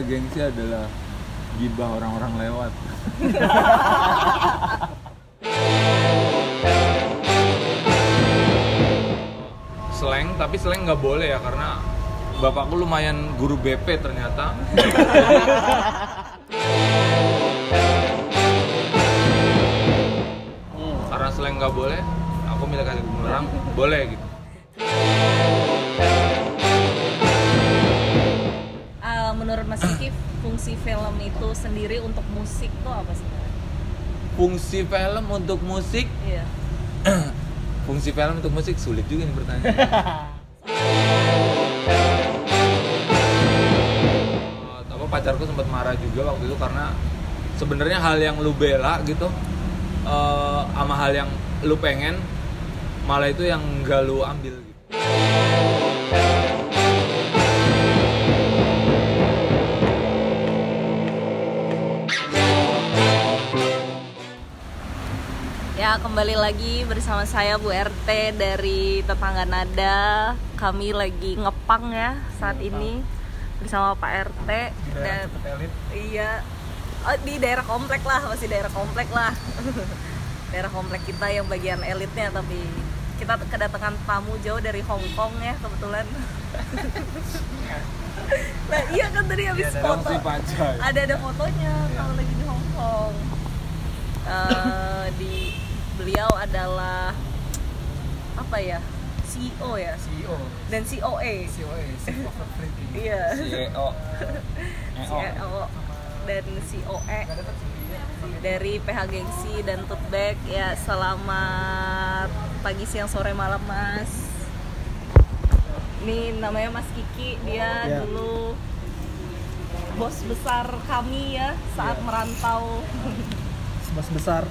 Gengsi adalah gibah orang-orang lewat. slang, tapi slang nggak boleh ya karena bapakku lumayan guru BP ternyata. karena slang nggak boleh, aku minta kasih orang boleh gitu. Menurut Mas Kiki fungsi film itu sendiri untuk musik tuh apa sih? Fungsi film untuk musik Iya. fungsi film untuk musik sulit juga nih pertanyaan. Eh, apa pacarku sempat marah juga waktu itu karena sebenarnya hal yang lu bela gitu eh, sama hal yang lu pengen malah itu yang enggak lu ambil gitu. Ya kembali lagi bersama saya Bu RT dari Tetangga Nada. Kami lagi ngepang ya saat ini bersama Pak RT dan iya. Oh, di daerah komplek lah masih daerah komplek lah. Daerah komplek kita yang bagian elitnya tapi kita kedatangan tamu jauh dari Hong Kong ya kebetulan. nah iya kan tadi habis foto. Si Pajai. ada ada fotonya kalau lagi di Hong Kong. Eh, di beliau adalah apa ya CEO ya? CEO dan COE CEO CEO iya. CEO. CEO dan COE dari PH Gengsi dan Tutback. Ya selamat pagi siang sore malam mas. Ini namanya Mas Kiki. Dia Ya. dulu bos besar kami ya saat merantau. Bos besar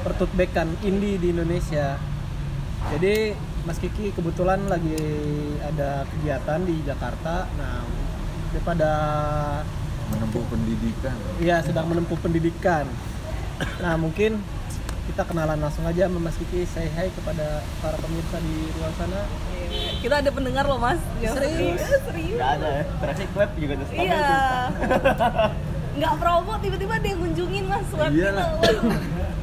pertutbekan indie di Indonesia. Jadi Mas Kiki kebetulan lagi ada kegiatan di Jakarta. Nah daripada Menempuh pendidikan. ya sedang menempuh pendidikan. Nah mungkin kita kenalan langsung aja sama Mas Kiki. Say hi kepada para pemirsa di luar sana. Iya. kita ada pendengar loh mas. Yang Serius? Iya, serius. Nggak ada ya, traffic web juga stabil iya. tuh. nggak promo tiba-tiba dia ngunjungin mas. Web Iya kita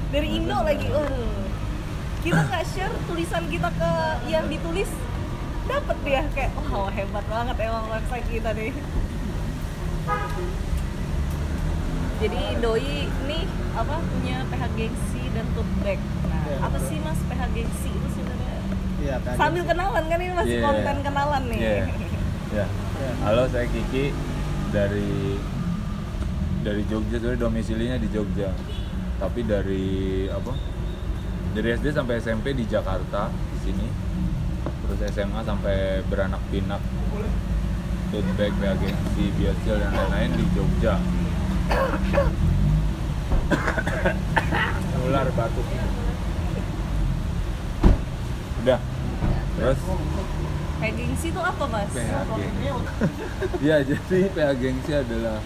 dari Indo lagi waduh kita nggak share tulisan kita ke yang ditulis dapat dia kayak wow hebat banget emang website kita nih jadi doi nih apa punya PH Gengsi dan Tutback nah Iya. apa sih mas PH Gengsi itu sebenarnya Iya, Kak sambil kenalan kan ini masih Iya. konten kenalan nih Iya. Ya. Ya. Halo, saya Kiki dari dari Jogja, sebenarnya domisilinya di Jogja. Tapi dari apa? Dari SD sampai SMP di Jakarta di sini. Terus SMA sampai beranak pinak Tote agensi, biasil dan lain-lain di Jogja. Ular batuk. Udah. Terus PH Gengsi itu apa mas? PH gengsi. Iya, jadi PH gengsi adalah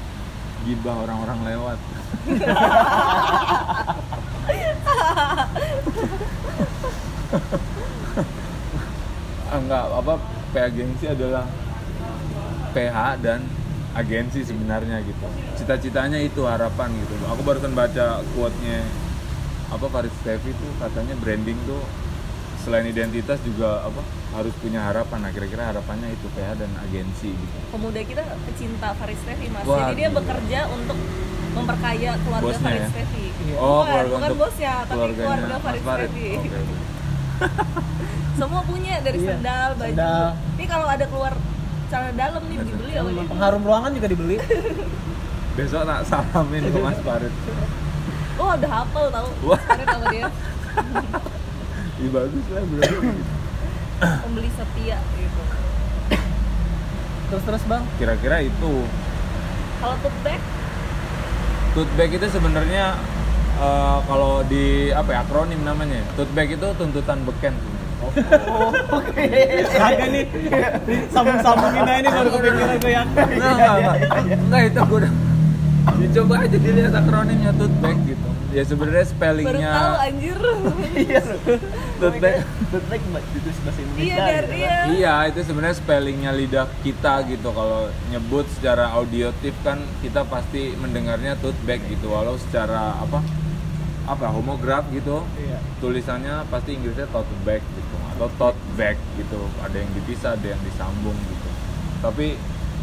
gibah orang-orang lewat. Ah, Enggak, apa PH gengsi adalah PH dan agensi sebenarnya gitu. Cita-citanya itu harapan gitu. Aku barusan baca quote-nya apa Faris Tevi tuh katanya branding tuh selain identitas juga apa harus punya harapan. Nah, kira-kira harapannya itu PH dan agensi gitu. pemuda kita pecinta Faris Tevi mas Wah, jadi dia bekerja untuk memperkaya keluarga Bosnya Faris ya? Tevi Oh, bukan, keluarga bukan untuk bosnya tapi keluarga Faris. Tevi Oke, oke. semua punya dari Iya, sendal baju sendal. ini kalau ada keluar celana dalam nih dibeli sama dia pengharum ruangan juga dibeli Besok nak salamin ke Mas Farid. oh udah hafal tau. Farid sama dia Ih, bagus lah berarti. pembeli setia gitu. Terus terus bang? Kira-kira itu. Kalau tote bag? Tote bag itu sebenarnya eh, kalau di apa ya akronim namanya. Tote bag itu tuntutan beken. Kagak nih sambung-sambungin aja nih baru kepikiran gue yang enggak enggak enggak. Enggak itu gue udah dicoba aja dilihat akronimnya tote bag gitu. Ya sebenarnya baru spellingnya tahu anjir. Iya. Tote bag Tote bag ditulis bahasa Indonesia. iya gitu. iya Iya, itu sebenarnya spellingnya lidah kita gitu. Kalau nyebut secara audiotif kan kita pasti mendengarnya tote bag gitu. Walau secara apa apa homograf gitu, Iya. tulisannya pasti Inggrisnya tote bag gitu atau tote bag gitu. Ada yang dipisah, ada yang disambung gitu. Tapi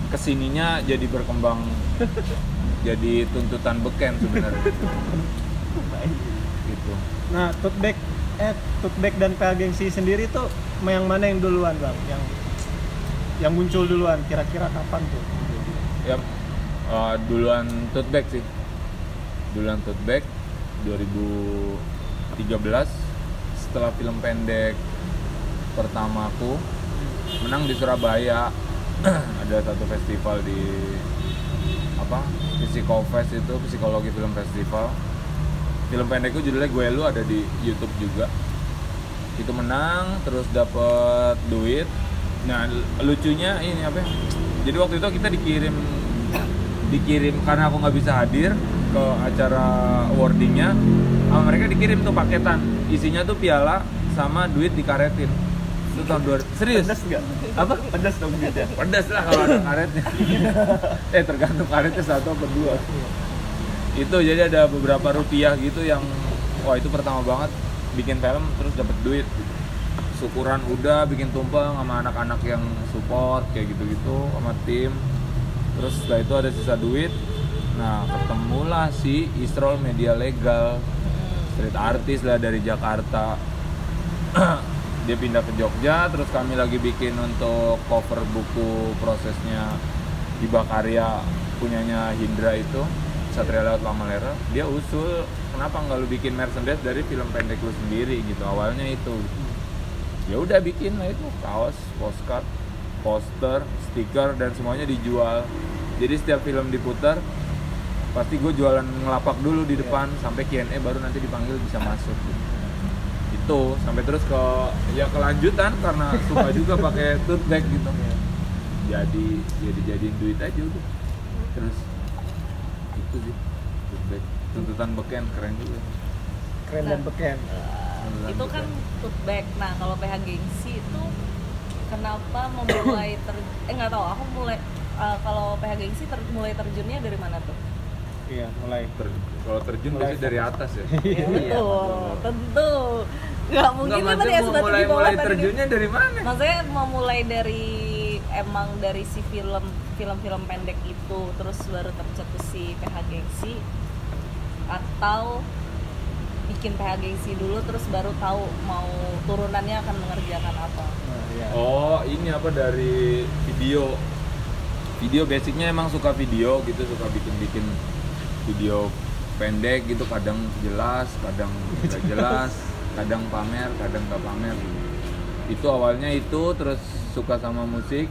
ke sininya jadi berkembang jadi tuntutan beken sebenarnya gitu. Nah, tote bag eh bag dan PH Gengsi sendiri tuh yang mana yang duluan, Bang? Yang yang muncul duluan kira-kira kapan tuh? ya eh, duluan tote bag sih duluan bag 2013 setelah film pendek pertamaku menang di Surabaya ada satu festival di apa Psikofest itu psikologi film festival film pendekku judulnya gue lu ada di YouTube juga. Itu menang terus dapat duit. Nah lucunya ini apa ya? jadi waktu itu kita dikirim dikirim karena aku nggak bisa hadir ke acara awardingnya sama mereka dikirim tuh paketan. Isinya tuh piala sama duit dikaretin. Itu tahun dua serius? Pedas nggak? apa? Pedas dong gitu. pedas lah kalau ada karetnya. Eh tergantung karetnya satu atau dua itu jadi ada beberapa rupiah gitu yang wah itu pertama banget. Bikin film terus dapat duit. Syukuran udah bikin tumpeng sama anak-anak yang support kayak gitu-gitu sama tim. Terus setelah itu ada sisa duit. Nah ketemulah si Isrol Media Legal. Street artis lah dari Jakarta. Dia pindah ke Jogja terus kami lagi bikin untuk cover buku prosesnya Iba Karya punyanya Hindra itu Satria Laut Lamalera dia usul kenapa nggak lu bikin merchandise dari film pendek lu sendiri? Gitu awalnya itu. Ya udah bikin lah itu kaos postcard poster stiker dan semuanya dijual. Jadi setiap film diputar pasti gue jualan ngelapak dulu di depan sampai Q&A baru nanti dipanggil bisa masuk. Gitu itu sampai terus ke ya kelanjutan karena suka juga pakai tote bag gitu. Jadi jadi jadiin duit aja udah. Terus itu sih. Tuntutan beken keren juga. Keren dan beken. Tuntutan itu kan beken. bag nah kalau PH gengsi itu kenapa memulai ter eh nggak tahu. Aku mulai eh, kalau PH gengsi ter- mulai terjunnya dari mana tuh? Iya, mulai. Ter- kalau terjun Mulai. pasti dari atas ya? Ya, betul. tentu. Nggak mungkin Nggak, maksudnya ya mau sudah mulai mulai tadi. terjunnya dari mana? Maksudnya memulai dari emang dari si film film-film pendek itu terus baru tercetus si PH gengsi atau bikin PH gengsi dulu terus baru tahu mau turunannya akan mengerjakan apa Nah, iya. Oh, ini apa dari video? Video basicnya emang suka video gitu, suka bikin-bikin video pendek gitu, kadang jelas, kadang nggak jelas, kadang pamer, kadang nggak pamer. Itu awalnya itu, terus suka sama musik.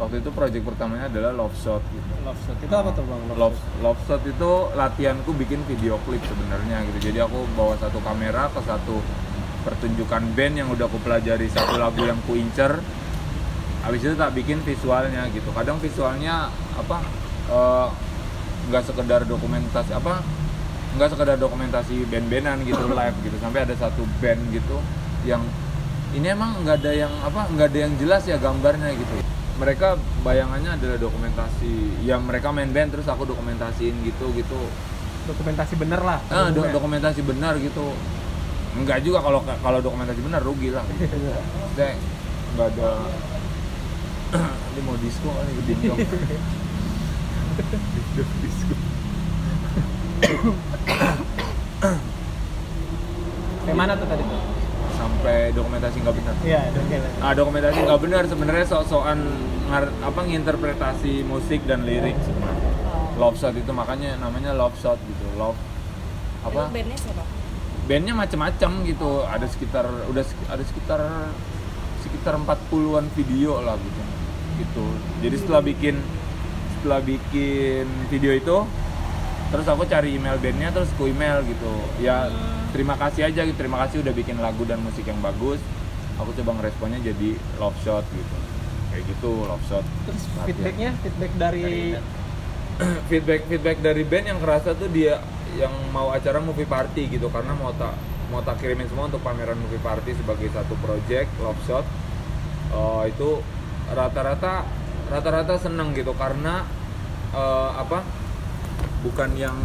Waktu itu project pertamanya adalah Love Shot gitu. Love shot. Itu apa tuh, Bang? Love, Love Shot itu latihanku bikin video klip sebenarnya gitu. Jadi aku bawa satu kamera ke satu pertunjukan band yang udah aku pelajari satu lagu yang ku incer. Habis itu tak bikin visualnya gitu. Kadang visualnya apa eh, nggak sekedar dokumentasi apa nggak sekedar dokumentasi band-bandan gitu live gitu sampai ada satu band gitu yang ini emang nggak ada yang apa nggak ada yang jelas ya gambarnya gitu mereka bayangannya adalah dokumentasi ya mereka main band terus aku dokumentasiin gitu gitu Dokumentasi bener lah. ah do- dokumentasi benar gitu enggak juga kalau kalau dokumentasi benar rugi lah gitu. Nggak ada ini mau disco kali ke dindong disco Kayak mana tuh tadi? tuh? Sampai dokumentasi nggak benar. Iya, dongkel. ah dokumentasi nggak benar sebenarnya sok-sokan ngar- apa nginterpretasi musik dan lirik sebenarnya love shot itu makanya namanya love shot gitu love apa? Itu bandnya siapa? Bandnya macam-macam gitu. Ada sekitar udah sek- ada sekitar sekitar 40-an video lah gitu. Gitu. Jadi setelah bikin setelah bikin video itu terus aku cari email bandnya terus ku email gitu. Ya terima kasih aja gitu. Terima kasih udah bikin lagu dan musik yang bagus. Aku coba ngeresponnya jadi love shot gitu. Kayak gitu love shot. Terus Latihan. feedbacknya, feedback dari feedback feedback dari band yang kerasa tuh dia yang mau acara movie party gitu. Karena mau tak mau tak kirimin semua untuk pameran movie party sebagai satu project love shot. Eh, itu rata-rata rata-rata seneng gitu. Karena eh, apa? Bukan yang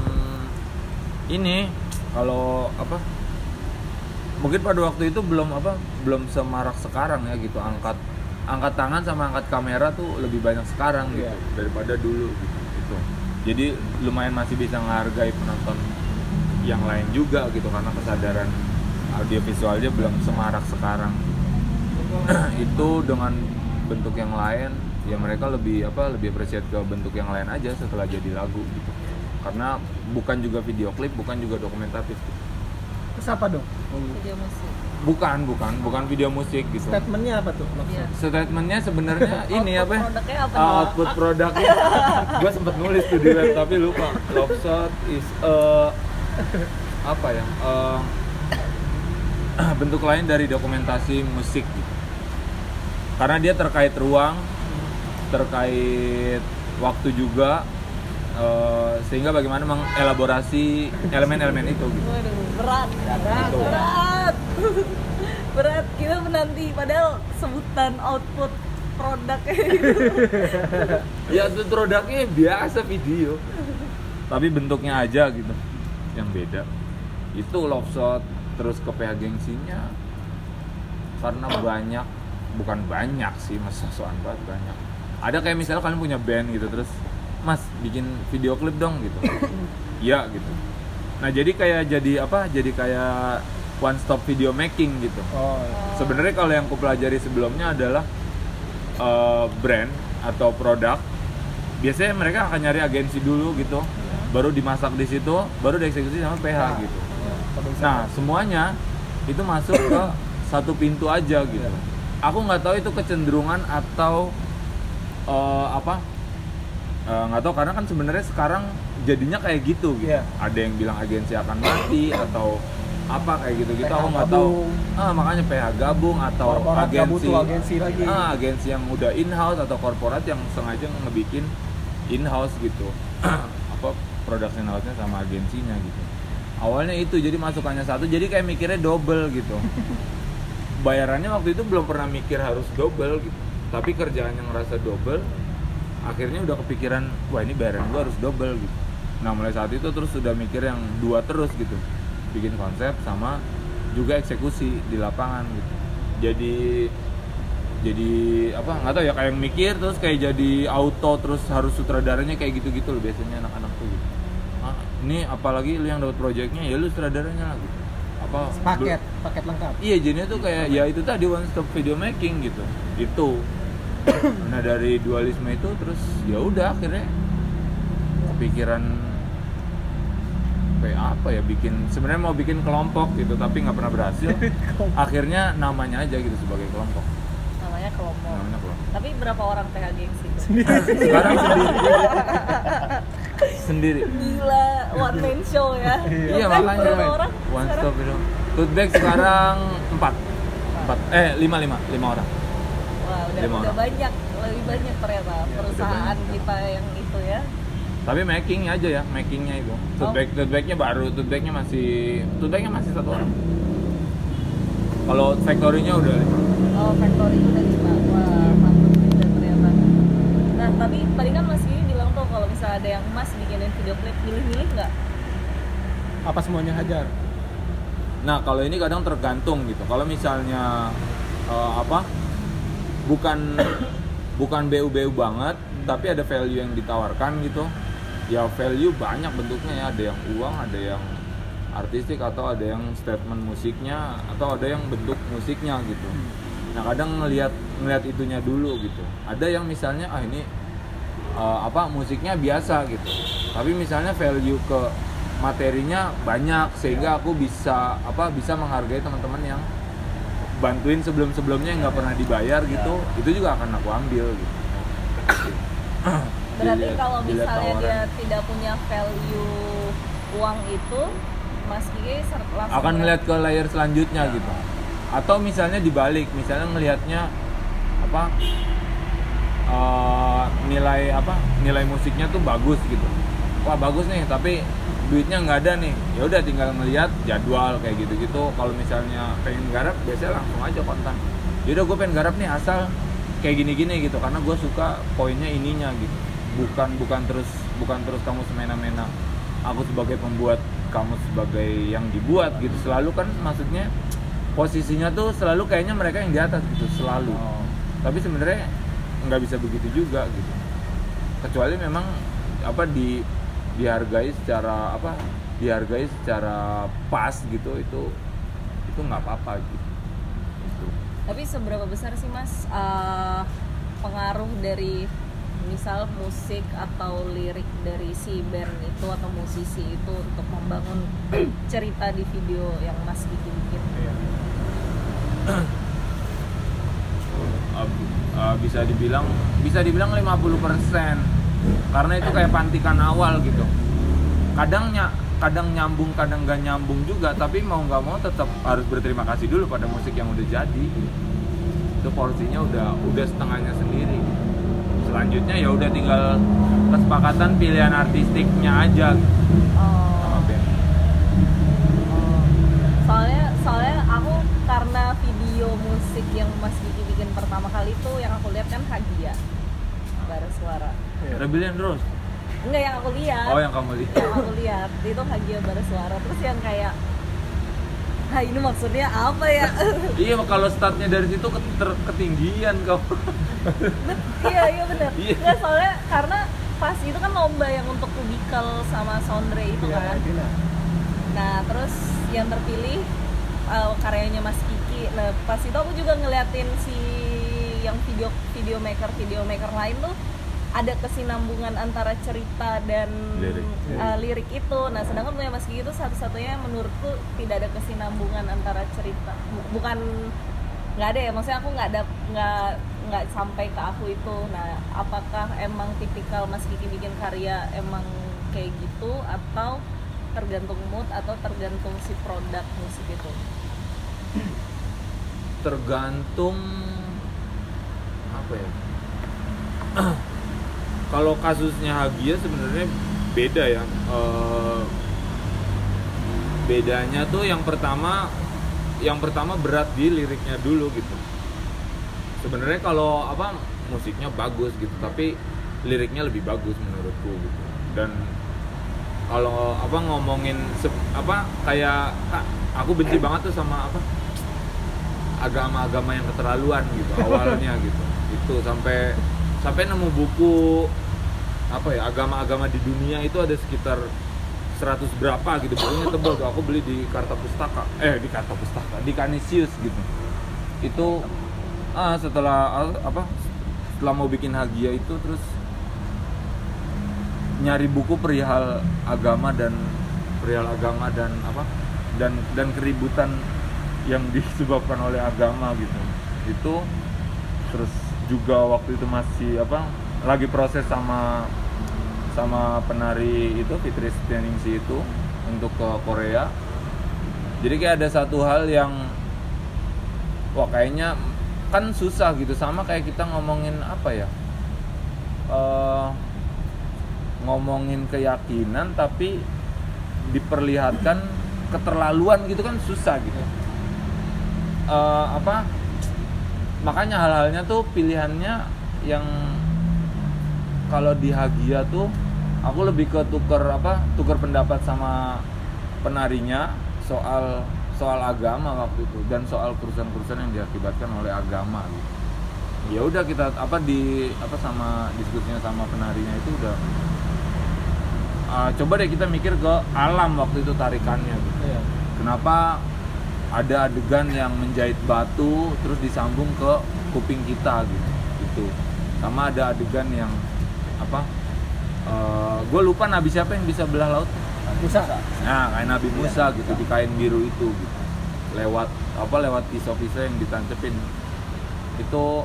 ini kalau apa? Mungkin pada waktu itu belum apa? Belum semarak sekarang ya gitu. Angkat angkat tangan sama angkat kamera tuh lebih banyak sekarang gitu Iya. daripada dulu gitu, gitu. jadi lumayan masih bisa menghargai penonton yang lain juga gitu karena kesadaran audiovisualnya belum semarak sekarang. Itu dengan bentuk yang lain ya mereka lebih apa lebih appreciate ke bentuk yang lain aja setelah jadi lagu gitu karena bukan juga video klip bukan juga dokumentatif gitu. Terus apa dong? video musik bukan bukan bukan video musik gitu Statementnya apa tuh? Shot? statementnya sebenarnya ini apa ya? produknya apa Ah, output produknya gue sempet nulis tuh di web tapi lupa love shot is a apa ya eh, bentuk lain dari dokumentasi musik gitu. karena dia terkait ruang terkait waktu juga eh, sehingga bagaimana mengelaborasi elemen-elemen itu gitu. Waduh, berat, berat, Gitu. berat, berat. Kita menanti, padahal sebutan output produknya gitu. ya itu produknya biasa video tapi bentuknya aja gitu yang beda itu love shot terus ke PH gengsinya karena banyak bukan banyak sih masa soal banget banyak ada kayak misalnya kalian punya band gitu terus mas bikin video klip dong gitu. Iya gitu. Nah jadi kayak jadi apa jadi kayak one stop video making gitu. Oh, sebenarnya kalau yang aku pelajari sebelumnya adalah eh, brand atau produk biasanya mereka akan nyari agensi dulu gitu. Baru dimasak di situ baru dieksekusi sama PH Nah. gitu. Public nah semuanya itu masuk ke satu pintu aja gitu. Iya. aku nggak tahu itu kecenderungan atau eh, apa Eh, nggak tahu karena kan sebenarnya sekarang jadinya kayak gitu gitu. Iya. ada yang bilang agensi akan mati atau apa kayak gitu gitu PH aku nggak tahu. ah makanya PH gabung atau Korporat agensi. agensi lagi. ah agensi yang udah in house atau korporat yang sengaja ngebikin in house gitu. Apa production house-nya sama agensinya gitu. Awalnya itu jadi masukannya satu jadi kayak mikirnya double gitu. Bayarannya waktu itu belum pernah mikir harus double gitu. Tapi kerjaannya ngerasa double akhirnya udah kepikiran wah ini bayaran gua harus double gitu nah mulai saat itu terus udah mikir yang dua terus gitu bikin konsep sama juga eksekusi di lapangan gitu jadi jadi apa nggak tahu ya kayak yang mikir terus kayak jadi auto terus harus sutradaranya kayak gitu-gitu loh biasanya anak-anak tuh gitu ah, ini apalagi lu yang dapat proyeknya ya lu sutradaranya lah gitu apa paket, paket lengkap. Iya jadinya tuh kayak ya itu tadi one stop video making gitu. Itu. Nah dari dualisme itu terus ya udah akhirnya kepikiran kayak apa ya bikin sebenarnya mau bikin kelompok gitu tapi nggak pernah berhasil. akhirnya namanya aja gitu sebagai kelompok. Namanya kelompok. Namanya kelompok. Tapi berapa orang PH gengsi? Sekarang sendiri. sendiri. Gila, one man show ya. Iya Kan makanya berapa orang? one stop. Tote bag sekarang empat. Empat. Eh lima lima lima orang. Wah, udah, banyak, lebih banyak ternyata Iya, udah perusahaan banyak. kita yang itu ya. Tapi making aja ya, makingnya itu. Tote Oh. bag, tote bagnya baru, tote bagnya masih, tote bagnya masih satu orang. Kalau factory-nya udah Oh, factory udah lima. Wah, mantap juga ternyata. Nah, tapi tadi kan Mas Gigi bilang tuh kalau misalnya ada yang Mas bikinin video klip, milih-milih nggak? Apa semuanya hajar? Nah kalau ini kadang tergantung gitu. Kalau misalnya eh, apa, bukan bukan bu-bu banget, tapi ada value yang ditawarkan gitu. Ya value banyak bentuknya ya. Ada yang uang, ada yang artistik atau ada yang statement musiknya atau ada yang bentuk musiknya gitu. Nah kadang ngelihat ngelihat itunya dulu gitu. Ada yang misalnya ah ini eh, apa musiknya biasa gitu. Tapi misalnya value ke materinya banyak sehingga aku bisa apa bisa menghargai teman-teman yang bantuin sebelum-sebelumnya yang nggak pernah dibayar gitu. Itu juga akan aku ambil gitu. Berarti Dilihat- kalau misalnya dia tidak punya value uang itu, Mas Gigi akan ngeliat ke layer selanjutnya gitu atau misalnya dibalik misalnya ngelihatnya apa eh, nilai apa nilai musiknya tuh bagus gitu wah bagus nih tapi duitnya nggak ada nih. Ya udah tinggal ngeliat jadwal kayak gitu-gitu. Kalau misalnya pengen garap biasanya langsung aja kontak. Yaudah gue pengen garap nih asal kayak gini-gini gitu. Karena gue suka poinnya ininya gitu. Bukan bukan terus bukan terus kamu semena-mena. Aku sebagai pembuat kamu sebagai yang dibuat gitu. Selalu kan maksudnya posisinya tuh selalu kayaknya mereka yang di atas gitu selalu. Tapi sebenarnya nggak bisa begitu juga gitu. Kecuali memang apa di dihargai secara apa dihargai secara pas gitu itu itu nggak apa-apa gitu Itu. Tapi seberapa besar sih mas eh, pengaruh dari misal musik atau lirik dari si band itu atau musisi itu untuk membangun cerita di video yang mas bikin bikin? Uh, uh, bisa dibilang bisa dibilang 50% karena itu kayak pantikan awal gitu. Kadang ny- kadang nyambung kadang nggak nyambung juga tapi mau nggak mau tetap harus berterima kasih dulu pada musik yang udah jadi. Itu porsinya udah udah setengahnya sendiri. Selanjutnya ya udah tinggal kesepakatan pilihan artistiknya aja. Oh, sama band. Oh. Soalnya soalnya aku karena video musik yang mas Vicky bikin pertama kali itu yang aku lihat kan Hagia Bara Suara. Rebellion Rose Enggak yang aku lihat. oh yang kamu lihat yang aku lihat itu Hagia Bara Suara terus yang kayak Nah ini maksudnya apa ya? iya kalau startnya dari situ ke- ketinggian kau iya iya benar. Iya. Nggak, soalnya karena pas itu kan lomba yang untuk Kubikal sama Soundre itu Iya, kan. Dina. Nah terus yang terpilih uh, karyanya Mas Kiki. Nah pas itu aku juga ngeliatin si yang video video maker video maker lain tuh ada kesinambungan antara cerita dan Lirik. uh, lirik itu. Nah sedangkan punya Mas Kiki itu satu-satunya menurutku tidak ada kesinambungan antara cerita. Bu- Bukan nggak ada ya maksudnya aku nggak ada nggak nggak sampai ke aku itu nah apakah emang tipikal Mas Kiki bikin karya emang kayak gitu atau tergantung mood atau tergantung si produk musik itu tergantung apa ya kalau kasusnya Hagia sebenarnya beda ya. Eh, bedanya tuh yang pertama yang pertama berat di liriknya dulu gitu. Sebenarnya kalau apa musiknya bagus gitu tapi liriknya lebih bagus menurutku gitu. Dan kalau apa ngomongin apa kayak aku benci banget tuh sama apa agama-agama yang keterlaluan gitu awalnya gitu. Itu sampai sampai nemu buku apa ya agama-agama di dunia itu ada sekitar 100 berapa gitu. Bukunya tebal tuh aku beli di Karta Pustaka. Eh di Karta Pustaka di Canisius gitu. Itu ah setelah ah, apa setelah mau bikin Hagia itu terus nyari buku perihal agama dan perihal agama dan apa dan dan keributan yang disebabkan oleh agama gitu. Itu terus juga waktu itu masih apa lagi proses sama sama penari itu Fitri Setianingsih itu untuk ke Korea. Jadi kayak ada satu hal yang wah kayaknya kan susah gitu. Sama kayak kita ngomongin apa ya Eh, ngomongin keyakinan tapi diperlihatkan keterlaluan gitu kan susah gitu. Eh, apa makanya hal-halnya tuh pilihannya yang kalau di Hagia tuh aku lebih ke tuker apa tuker pendapat sama penarinya soal soal agama waktu itu dan soal kerusuhan-kerusuhan yang diakibatkan oleh agama gitu ya udah kita apa di apa sama diskusinya sama penarinya itu udah ah, coba deh kita mikir ke alam waktu itu tarikannya gitu Iya. kenapa ada adegan yang menjahit batu terus disambung ke kuping kita gitu. Itu. Sama ada adegan yang apa gue lupa nabi siapa yang bisa belah laut? Musa. nah kayak nabi Musa gitu di kain biru itu gitu. Lewat apa lewat pisau-pisau yang ditancepin. Itu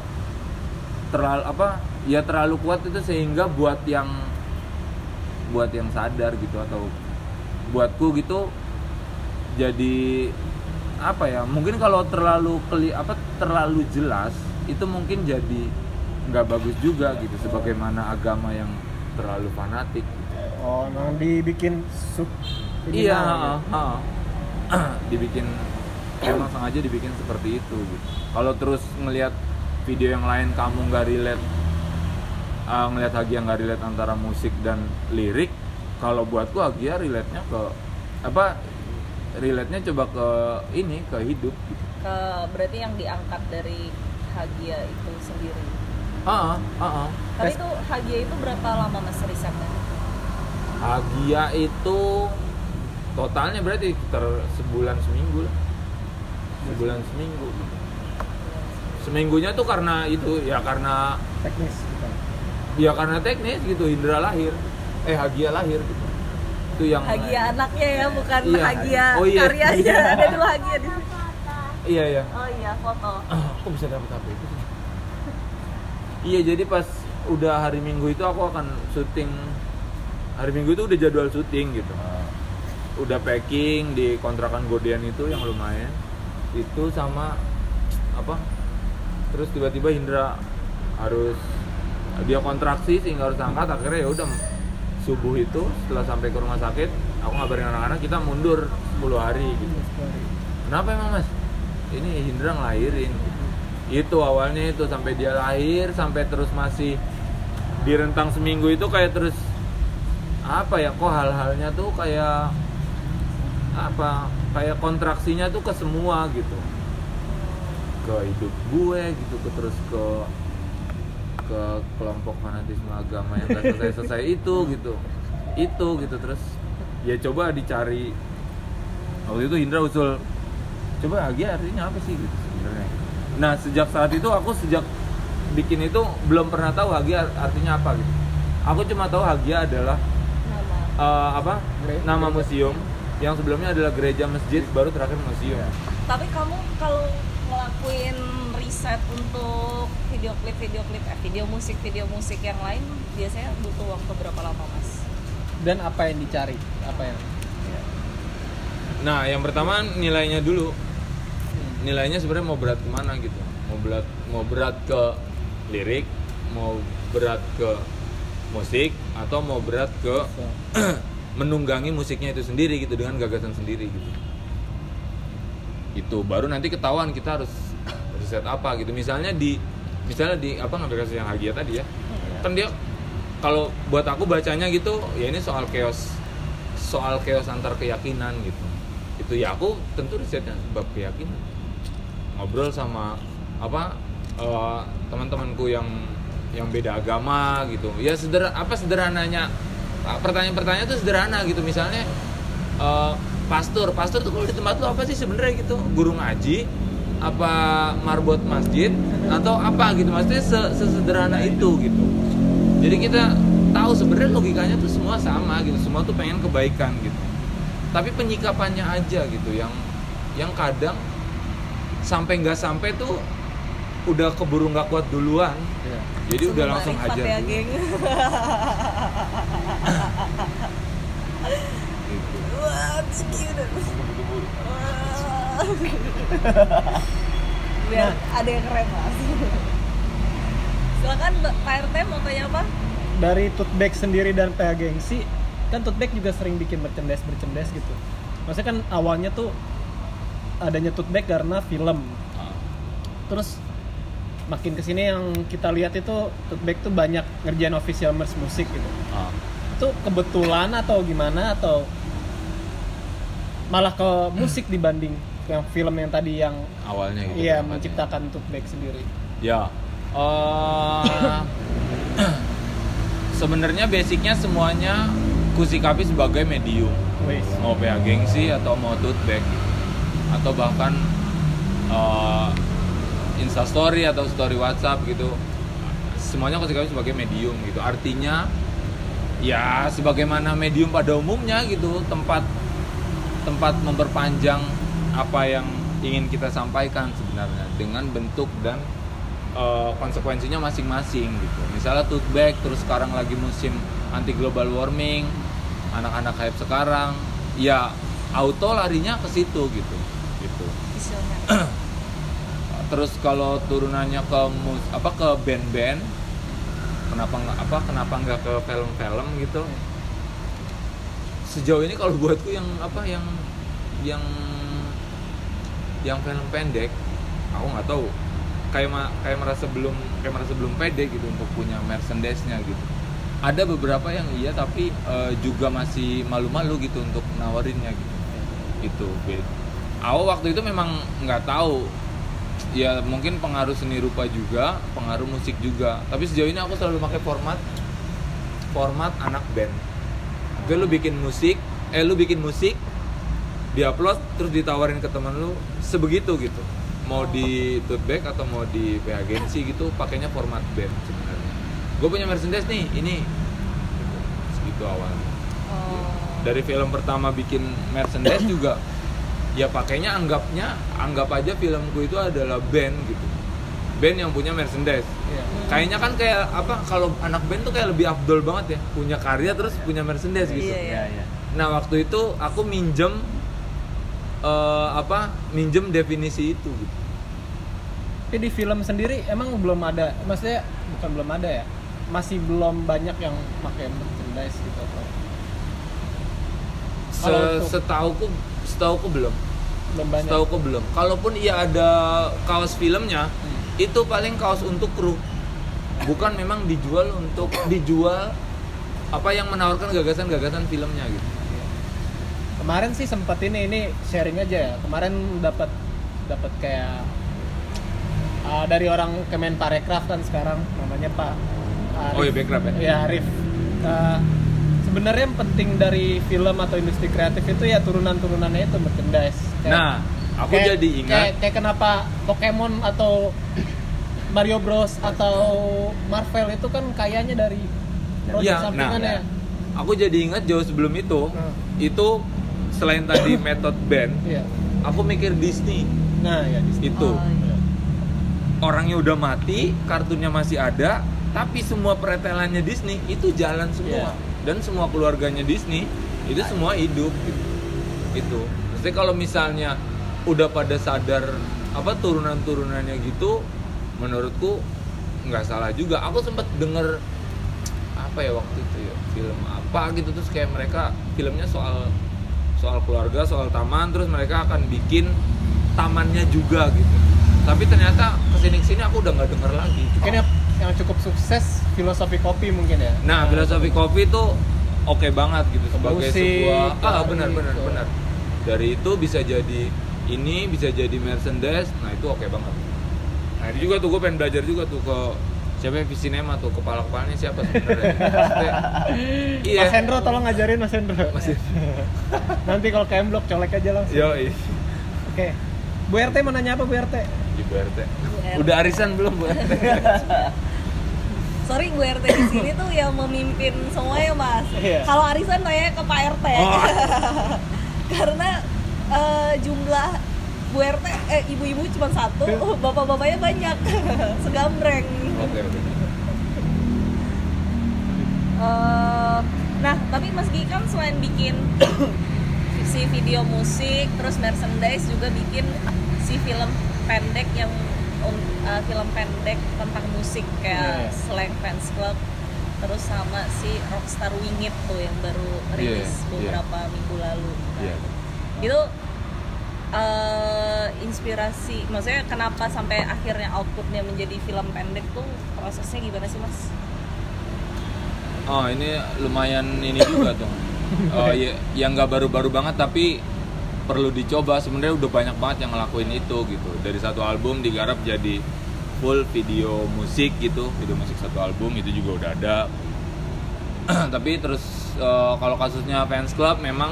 terlalu apa ya terlalu kuat itu sehingga buat yang buat yang sadar gitu atau buatku gitu jadi apa ya mungkin kalau terlalu keli apa terlalu jelas itu mungkin jadi nggak bagus juga gitu sebagaimana agama yang terlalu fanatik gitu. oh emang dibikin sub iya nah, ha, ha. dibikin emang sengaja dibikin seperti itu gitu kalau terus ngelihat video yang lain kamu nggak relate uh, ngelihat Hagia nggak relate antara musik dan lirik kalau buatku Hagia relate nya ke apa relate nya coba ke ini ke hidup. Gitu ke berarti yang diangkat dari Hagia itu sendiri. Ah ah ah tapi itu Hagia itu berapa lama mas risetnya? Hagia itu totalnya berarti sekitar sebulan seminggu lah. Sebulan seminggu. Seminggunya tuh karena itu ya karena teknis ya karena teknis gitu Indra lahir. Eh Hagia lahir gitu itu yang Hagia anaknya ya bukan Iya. Hagia Oh, iya. karyanya. Ada dua Hagia di sini iya iya. Oh iya foto. Kok bisa dapet HP itu sih? iya jadi pas udah hari Minggu itu aku akan syuting. Hari Minggu itu udah jadwal syuting gitu. Udah packing di kontrakan Godean itu yang lumayan. Itu sama apa? Terus tiba-tiba Indra harus dia kontraksi sehingga harus angkat akhirnya ya udah subuh itu setelah sampai ke rumah sakit aku ngabarin anak-anak kita mundur 10 hari gitu. Kenapa emang mas? Ini Indra ngelahirin. Itu awalnya itu sampai dia lahir sampai terus masih di rentang seminggu itu kayak terus apa ya kok hal-halnya tuh kayak apa kayak kontraksinya tuh ke semua gitu. Ke hidup gue gitu ke terus ke ke kelompok fanatisme agama yang gak selesai selesai itu gitu. Itu gitu. Terus ya coba dicari. Waktu itu Indra usul coba Hagia artinya apa sih? Gitu sebenarnya. Nah sejak saat itu aku sejak bikin itu belum pernah tahu Hagia artinya apa gitu. Aku cuma tahu Hagia adalah nama. eh, apa? Gere- nama gereja. museum. Yang sebelumnya adalah gereja masjid baru terakhir museum. Tapi kamu kalau ngelakuin riset untuk video klip video klip eh, video musik video musik yang lain biasanya butuh waktu berapa lama mas? Dan apa yang dicari? Apa yang nah yang pertama nilainya dulu. Nilainya sebenarnya mau berat ke mana gitu? Mau berat mau berat ke lirik mau berat ke musik atau mau berat ke menunggangi musiknya itu sendiri gitu dengan gagasan sendiri gitu. Itu baru nanti ketahuan kita harus riset apa gitu. Misalnya di misalnya di apa ngambil kasus yang Hagia tadi ya. Kan dia kalau buat aku bacanya gitu ya ini soal chaos soal chaos antar keyakinan gitu. Itu ya aku tentu risetnya bab keyakinan. Ngobrol sama apa eh, teman-temanku yang yang beda agama gitu. Ya sederhana apa sederhananya pertanyaan-pertanyaan itu sederhana gitu. Misalnya eh, pastor pastor tuh kalau di tempat lu apa sih sebenarnya gitu? Guru ngaji apa marbot masjid atau apa gitu. Maksudnya se- sesederhana itu gitu. Jadi kita tahu sebenarnya logikanya tuh semua sama gitu. Semua tuh pengen kebaikan gitu. Tapi penyikapannya aja gitu yang yang kadang sampai nggak sampai tuh udah keburu nggak kuat duluan. Iya. jadi udah langsung aja ya, geng. Gitu. Wah, Biar ada yang keren mas. Silakan Pak RT mau tanya apa? dari tote bag sendiri dan PA gengsi kan tote bag juga sering bikin merchandise merchandise gitu maksudnya kan awalnya tuh adanya tote bag karena film Ah. terus makin ke sini yang kita lihat itu tote bag tuh banyak ngerjain official merch musik gitu Ah. itu kebetulan atau gimana atau malah ke musik dibanding yang film yang tadi yang awalnya gitu iya menciptakan tote bag sendiri. Ya, eh, sebenarnya basicnya semuanya kusikapi sebagai medium, Wes. mau PA gengsi atau mau tote bag, atau bahkan eh, instastory atau story WhatsApp gitu, semuanya kusikapi sebagai medium gitu. Artinya ya sebagaimana medium pada umumnya gitu, tempat tempat memperpanjang apa yang ingin kita sampaikan sebenarnya dengan bentuk dan eh, konsekuensinya masing-masing gitu. Misalnya tote bag terus sekarang lagi musim anti global warming, anak-anak hype sekarang, ya auto larinya ke situ gitu. Gitu. Terus kalau turunannya ke mus apa ke band-band, kenapa nggak apa kenapa nggak ke film-film gitu? sejauh ini kalau buatku yang apa yang yang yang film pendek aku nggak tahu. Kayak kayak merasa belum kayak merasa belum pede gitu untuk punya merchandise-nya gitu. Ada beberapa yang iya tapi eh, juga masih malu-malu gitu untuk nawarinnya gitu. Itu aku waktu itu memang nggak tahu. Ya mungkin pengaruh seni rupa juga pengaruh musik juga. Tapi sejauh ini aku selalu pakai format format anak band. Oke lu bikin musik, eh lu bikin musik, diupload terus ditawarin ke teman lu sebegitu gitu. Mau di tote bag atau mau di PH agensi gitu, pakainya format band sebenarnya. Gue punya merchandise nih, ini gitu. segitu awal. Oh. Dari film pertama bikin merchandise juga, ya pakainya anggapnya anggap aja filmku itu adalah band gitu. Band yang punya merchandise Iya. kayaknya kan kayak apa kalau anak band tuh kayak lebih abdul banget ya punya karya terus punya merchandise gitu Iya, Iya, iya. nah waktu itu aku minjem eh, apa minjem definisi itu gitu. Tapi di film sendiri emang belum ada, maksudnya bukan belum ada ya, masih belum banyak yang pakai merchandise gitu atau? Se setauku setauku belum. Belum banyak. setauku belum. Kalaupun iya ada kaos filmnya itu paling kaos untuk kru. Bukan memang dijual untuk dijual apa yang menawarkan gagasan-gagasan filmnya gitu Kemarin sih sempat ini ini sharing aja ya. Kemarin dapat dapat kayak uh, dari orang Kemenparekraf kan sekarang namanya Pak Arif. Oh iya, Bekraf ya? Iya, Arif. Uh, sebenarnya yang penting dari film atau industri kreatif itu ya turunan-turunannya itu merchandise. Kayak- nah aku kayak- jadi ingat kayak, kayak kenapa Pokemon atau Mario Bros atau Marvel itu kan kayaknya dari Iya, nah, sampingannya. aku jadi ingat jauh sebelum itu Hmm. itu selain tadi metode band Iya. aku mikir Disney. Nah, ya di itu. Oh, iya. orangnya udah mati kartunnya masih ada tapi semua pretelannya Disney itu jalan semua. Iya. dan semua keluarganya Disney itu semua hidup. Gitu itu. Maksudnya kalau misalnya udah pada sadar apa turunan-turunannya gitu menurutku nggak salah juga. Aku sempat denger apa ya waktu itu ya film apa gitu terus kayak mereka filmnya soal soal keluarga soal taman terus mereka akan bikin tamannya juga gitu. Tapi ternyata ke sini ke sini aku udah nggak denger lagi. Mungkin yang, yang cukup sukses filosofi kopi mungkin ya? Nah filosofi kopi tuh oke banget gitu sebagai Musik, sebuah ah benar benar gitu. benar. Dari itu bisa jadi ini bisa jadi merchandise nah itu oke banget. Nah itu juga tuh gue pengen belajar juga tuh ke siapa ya Visinema tuh? Kepala kepalanya siapa sebenarnya? Iya. Mas Hendro tolong ngajarin Mas Hendro. Mas nanti kalau KM Block colek aja langsung. Yo oke. Bu RT mau nanya apa Bu RT Ibu RT udah arisan belum Bu RT Sorry gue RT di sini tuh yang memimpin semua ya mas. Iya. Kalau arisan nanya ke Pak RT. Oh. Karena eh, jumlah Bu RT eh ibu-ibu cuma satu, bapak-bapaknya banyak. Segambreng. oke oke Eh, nah, tapi Mas Gi kan selain bikin si video musik, terus merchandise juga bikin si film pendek yang um, eh, film pendek tentang musik kayak Iya. Slang Fans Club, terus sama si Rockstar Wingit tuh yang baru rilis Iya, iya. beberapa minggu lalu. Nah, Iya. Itu eh, inspirasi, maksudnya kenapa sampai akhirnya outputnya menjadi film pendek tuh prosesnya gimana sih Mas? Oh ini lumayan ini juga tuh. Oh ya, yang nggak baru-baru banget tapi perlu dicoba. Sebenarnya udah banyak banget yang ngelakuin itu gitu. Dari satu album digarap jadi full video musik gitu, video musik satu album itu juga udah ada. tapi terus eh, kalau kasusnya fans club memang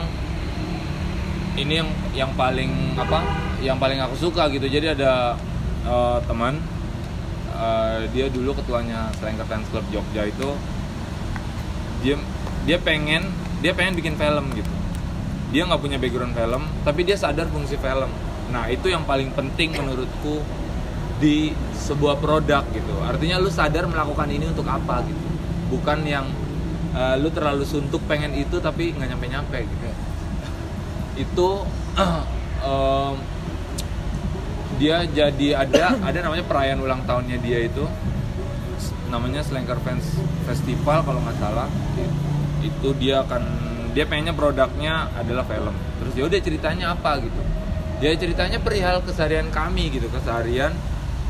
ini yang yang paling apa? Yang paling aku suka gitu. Jadi ada eh, teman eh, dia dulu ketuanya Slanker Fans Club Jogja itu dia dia pengen dia pengen bikin film gitu dia nggak punya background film tapi dia sadar fungsi film nah itu yang paling penting menurutku di sebuah produk gitu artinya lu sadar melakukan ini untuk apa gitu bukan yang eh, lu terlalu suntuk pengen itu tapi nggak nyampe nyampe gitu itu em, dia jadi ada ada namanya perayaan ulang tahunnya dia itu. Namanya Slanker Fans Festival kalau nggak salah. Itu dia akan dia pengennya produknya adalah film. Terus ya udah ceritanya apa gitu. Dia ceritanya perihal keseharian kami gitu. Keseharian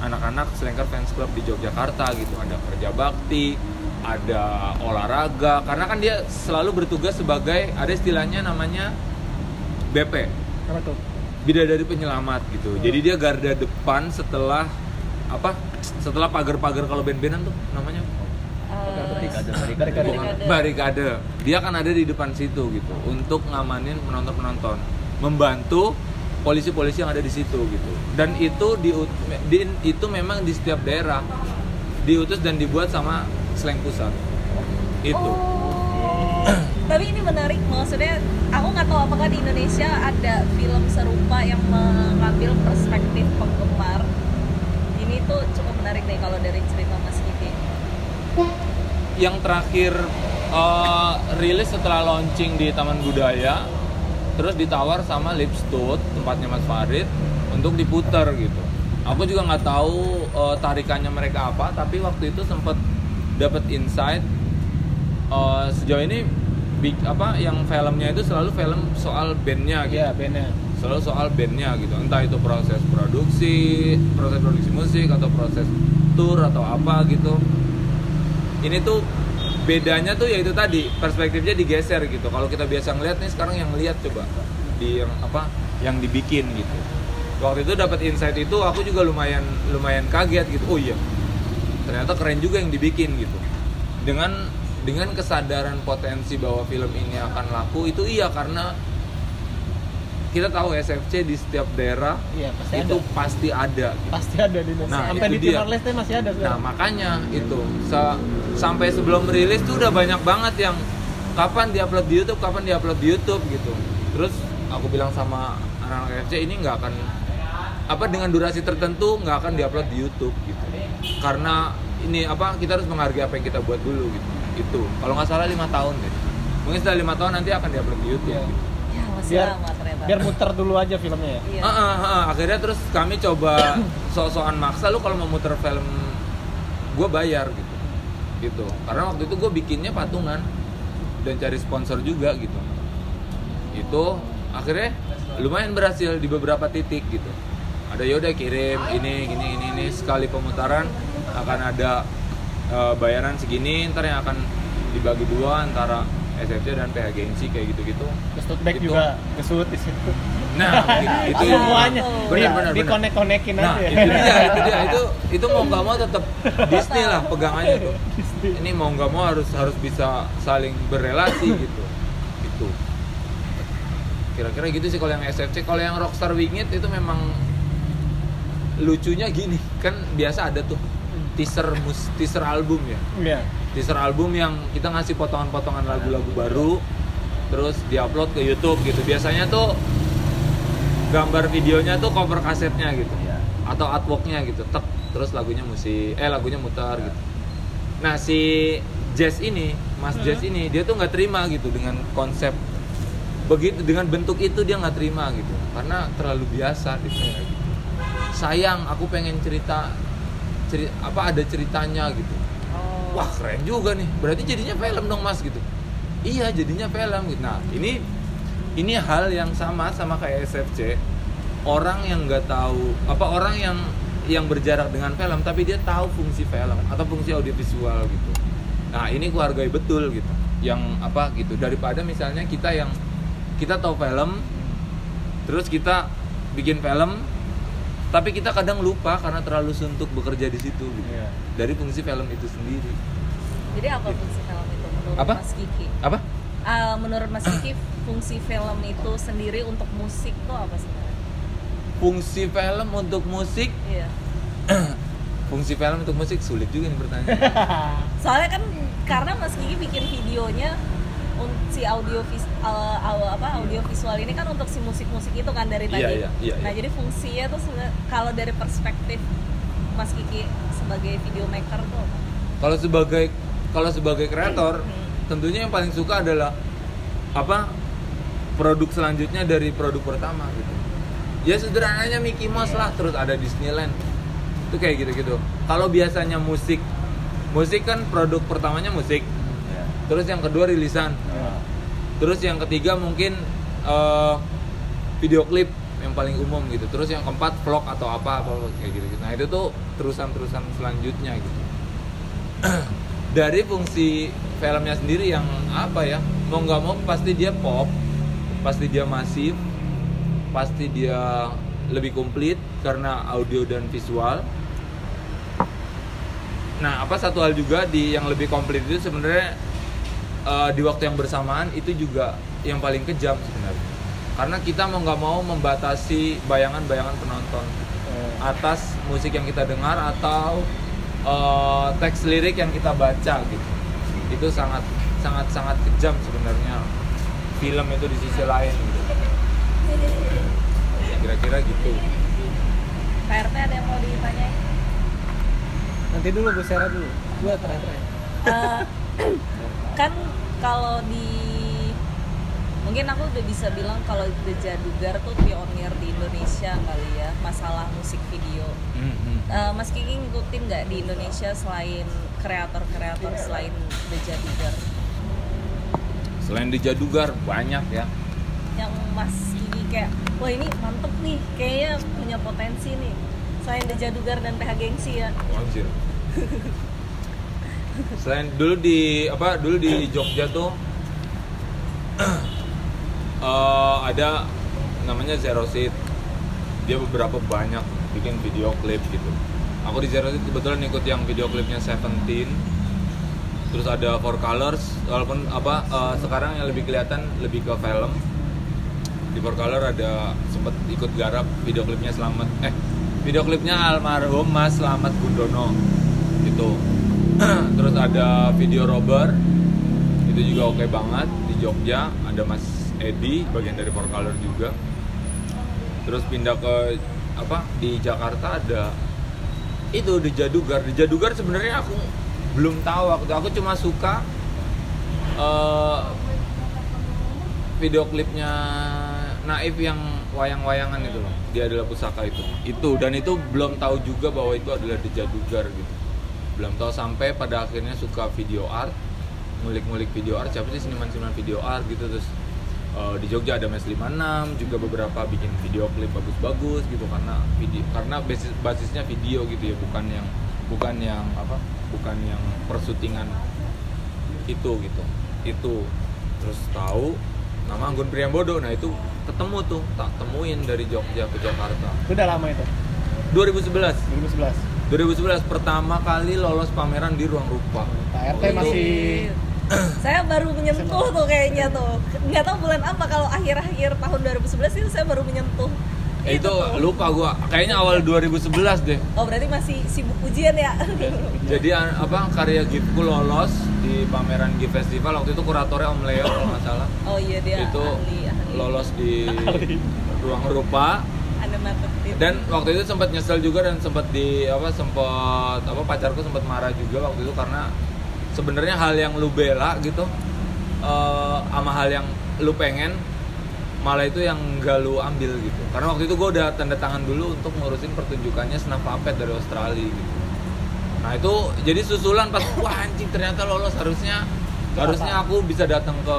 anak-anak Slanker Fans Club di Yogyakarta gitu. Ada kerja bakti ada olahraga. Karena kan dia selalu bertugas sebagai ada istilahnya namanya BP Apa tuh? bidadari penyelamat gitu jadi dia garda depan setelah apa setelah pagar-pagar kalau band-bandan tuh namanya Eh, Barikade, Barikade. barikade. Barikade. dia kan ada di depan situ gitu untuk ngamanin penonton-penonton membantu polisi-polisi yang ada di situ gitu dan itu di, di- itu memang di setiap daerah diutus dan dibuat sama slang pusat itu Oh. Tapi ini menarik maksudnya aku nggak tahu apakah di Indonesia ada film serupa yang mengambil perspektif penggemar. Ini tuh cukup menarik nih kalau dari cerita Mas Kiki. yang terakhir eh, rilis setelah launching di Taman Budaya terus ditawar sama Lipstud tempatnya Mas Farid untuk diputar gitu aku juga nggak tahu eh, tarikannya mereka apa tapi waktu itu sempat dapat insight eh, sejauh ini big apa yang filmnya itu selalu film soal bandnya gitu. Iya, bandnya. selalu soal bandnya gitu. Entah itu proses produksi proses produksi musik atau proses tour atau apa gitu. Ini tuh bedanya tuh yaitu tadi perspektifnya digeser gitu. Kalau kita biasa ngeliat nih sekarang yang lihat coba di yang apa yang dibikin gitu. Waktu itu dapat insight itu aku juga lumayan lumayan kaget gitu. Oh iya ternyata keren juga yang dibikin gitu. Dengan dengan kesadaran potensi bahwa film ini akan laku itu iya karena kita tahu SFC di setiap daerah Iya, pasti itu ada. pasti ada gitu. Pasti ada di Indonesia. Nah, Sampai di dia. Timor Leste masih ada Nah sekarang. makanya itu Sa- sampai sebelum rilis tuh udah banyak banget yang kapan diupload di YouTube, kapan diupload di YouTube gitu. Terus aku bilang sama anak-anak FC ini nggak akan apa dengan durasi tertentu nggak akan diupload di YouTube gitu. Karena ini apa kita harus menghargai apa yang kita buat dulu gitu. Itu kalau nggak salah lima tahun deh. Mungkin setelah lima tahun nanti akan diupload di YouTube. Iya. Gitu. Ya masih Biar lama ternyata. biar muter dulu aja filmnya ya. Iya. Ah, ah, ah. akhirnya terus kami coba sok-sokan maksa lu kalau mau muter film gue bayar gitu gitu karena waktu itu gue bikinnya patungan dan cari sponsor juga gitu itu akhirnya lumayan berhasil di beberapa titik gitu ada yaudah kirim ini gini ini ini sekali pemutaran akan ada eh, bayaran segini ntar yang akan dibagi dua antara SFC dan PH Gengsi kayak gitu-gitu Kesut back Itu. juga kesut di situ. nah itu Semuanya. benar benar di benar konek-konekin Nah, aja. itu dia, itu dia. Itu itu mau nggak mau tetap Disney lah pegangannya tuh. Disney. Ini mau nggak mau harus harus bisa saling berrelasi gitu. Itu. Kira-kira gitu sih kalau yang SFC. Kalau yang Rockstar Wingit itu memang lucunya gini, kan biasa ada tuh teaser mus teaser album ya. Iya. Teaser album yang kita ngasih potongan-potongan lagu-lagu baru terus diupload ke YouTube gitu. Biasanya tuh gambar videonya tuh cover kasetnya gitu Iya. atau artworknya gitu tek terus lagunya musik eh lagunya muter gitu nah si Jazz ini Mas Jazz ini dia tuh nggak terima gitu dengan konsep begitu dengan bentuk itu dia nggak terima gitu karena terlalu biasa gitu sayang aku pengen cerita ceri apa ada ceritanya gitu. Oh. wah keren juga nih. Berarti jadinya film dong mas gitu. Iya jadinya film gitu. Nah ini ini hal yang sama sama kayak SFC orang yang nggak tahu apa orang yang yang berjarak dengan film tapi dia tahu fungsi film atau fungsi audiovisual gitu. Nah ini ku hargai betul gitu. Yang apa gitu. Daripada misalnya kita yang kita tahu film terus kita bikin film tapi kita kadang lupa karena terlalu suntuk bekerja di situ gitu Iya. dari fungsi film itu sendiri Jadi apa fungsi film itu menurut Apa? Mas Kiki? apa Ah, menurut Mas Kiki fungsi film itu sendiri untuk musik tuh apa sebenarnya? fungsi film untuk musik Iya. fungsi film untuk musik sulit juga nih pertanyaan Soalnya kan karena Mas Kiki bikin videonya si audio vis, uh, au- apa audio visual ini kan untuk si musik-musik itu kan dari tadi. Iya, iya, iya, nah, iya. jadi fungsinya tuh kalau dari perspektif Mas Kiki sebagai videomaker tuh apa? kalau sebagai kalau sebagai kreator Hmm. tentunya yang paling suka adalah apa produk selanjutnya dari produk pertama gitu ya sederhananya Mickey Mouse lah terus ada Disneyland itu kayak gitu-gitu kalau biasanya musik musik kan produk pertamanya musik Iya. terus yang kedua rilisan Iya. Terus yang ketiga mungkin eh, video klip yang paling umum gitu. Terus yang keempat vlog atau apa apa kayak gitu nah itu tuh terusan terusan selanjutnya gitu. Dari fungsi filmnya sendiri yang apa ya? Mau nggak mau pasti dia pop pasti dia masif pasti dia lebih komplit karena audio dan visual. Nah apa satu hal juga di yang lebih komplit itu sebenarnya eh, di waktu yang bersamaan itu juga yang paling kejam sebenarnya. Karena kita mau nggak mau membatasi bayangan-bayangan penonton. Atas musik yang kita dengar atau eh, teks lirik yang kita baca gitu. Itu sangat sangat sangat kejam sebenarnya. Film itu di sisi lain gitu. Kira-kira gitu. Pak RT ada yang mau ditanyain? Nanti dulu Bu Sera dulu. Gua terakhir. Eh, kan kalau di mungkin aku udah bisa bilang kalau The Jadugar tuh pionir di Indonesia kali ya masalah musik video. Mhm. Eh, Mas Kiki ngikutin nggak di Indonesia selain kreator-kreator selain The Jadugar? selain di Jadugar banyak ya Yang Mas Kiki kayak wah ini mantep nih, kayaknya punya potensi nih. Selain The Jadugar dan PH Gengsi ya. Anjir. Selain dulu di apa dulu di Jogja tuh eh, ada namanya Zero Seat. Dia beberapa banyak bikin video klip gitu. Aku di Zero Seat kebetulan ikut yang video klipnya Seventeen. Terus ada Four Colors, walaupun apa eh, sekarang yang lebih kelihatan lebih ke film. Di Four Color ada sempat ikut garap video klipnya Selamat eh video klipnya almarhum Mas Selamat Gundono itu terus ada video Robber itu juga oke banget di Jogja. Ada Mas Edi bagian dari Four Color juga. Terus pindah ke apa di Jakarta ada itu di Jadugar. Di Jadugar sebenarnya aku belum tahu waktu aku cuma suka eh, video klipnya Naif yang wayang-wayangan itu loh. Dia adalah pusaka itu. Itu dan itu belum tahu juga bahwa itu adalah di Jadugar gitu belum tahu sampai pada akhirnya suka video art ngulik-ngulik video art. Siapa sih seniman-seniman video art gitu terus eh, di Jogja ada Mes 56 juga beberapa bikin video klip bagus-bagus gitu karena video karena basis basisnya video gitu ya bukan yang bukan yang apa bukan yang persutingan itu gitu. Itu terus tahu nama Anggun Priambodo. Nah itu ketemu tuh tak temuin dari Jogja ke Jakarta. Itu udah lama itu. 2011 2011. 2011 pertama kali lolos pameran di ruang rupa. Pak RT Oh, itu- masih saya baru menyentuh tuh kayaknya tuh. Nggak tahu bulan apa kalau akhir-akhir tahun 2011 itu saya baru menyentuh. Eh, itu tuh. lupa gua. Kayaknya awal 2011 deh. Oh berarti masih sibuk ujian ya? Jadi apa karya GIFku lolos di pameran GIF Festival. Waktu itu kuratornya Om Leo kalau nggak salah. Oh iya dia itu ahli ahli. lolos di ruang rupa dan waktu itu sempat nyesel juga dan sempat di apa sempat apa pacarku sempat marah juga waktu itu karena sebenarnya hal yang lu bela gitu eh, sama hal yang lu pengen malah itu yang gak lu ambil gitu. Karena waktu itu gue udah tanda tangan dulu untuk ngurusin pertunjukannya Snap Puppet dari Australia gitu. Nah itu jadi susulan pas wah anjing ternyata lolos. Harusnya harusnya aku bisa datang ke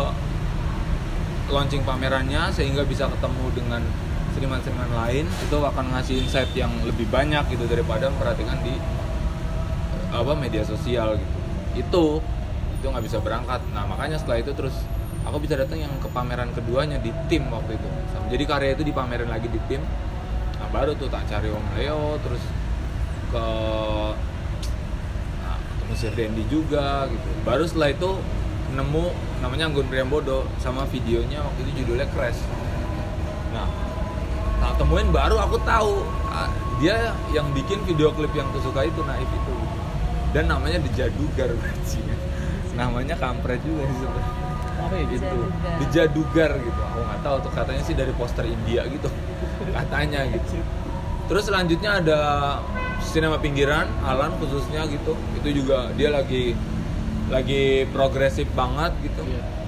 launching pamerannya sehingga bisa ketemu dengan seniman-seniman lain itu akan ngasih insight yang lebih banyak gitu daripada memperhatikan di apa media sosial gitu. Itu itu nggak bisa berangkat. Nah makanya setelah itu terus aku bisa datang yang ke pameran keduanya di tim waktu itu. Jadi karya itu dipamerin lagi di tim. Nah baru tuh tak cari Om Leo terus ke nah, ketemu Sir Dendi juga gitu. Baru setelah itu nemu namanya Anggun Priambodo sama videonya waktu itu judulnya Crash. Nah tak temuin baru aku tahu ah, dia yang bikin video klip yang aku suka itu Naif itu dan namanya di Jadugar bajingan. namanya kampret juga sih sebenarnya apa ya gitu. gitu Jadugar. di Jadugar gitu aku nggak tahu tuh katanya sih dari poster India gitu katanya gitu terus selanjutnya ada sinema pinggiran Alan khususnya gitu itu juga dia lagi lagi progresif banget gitu Iya.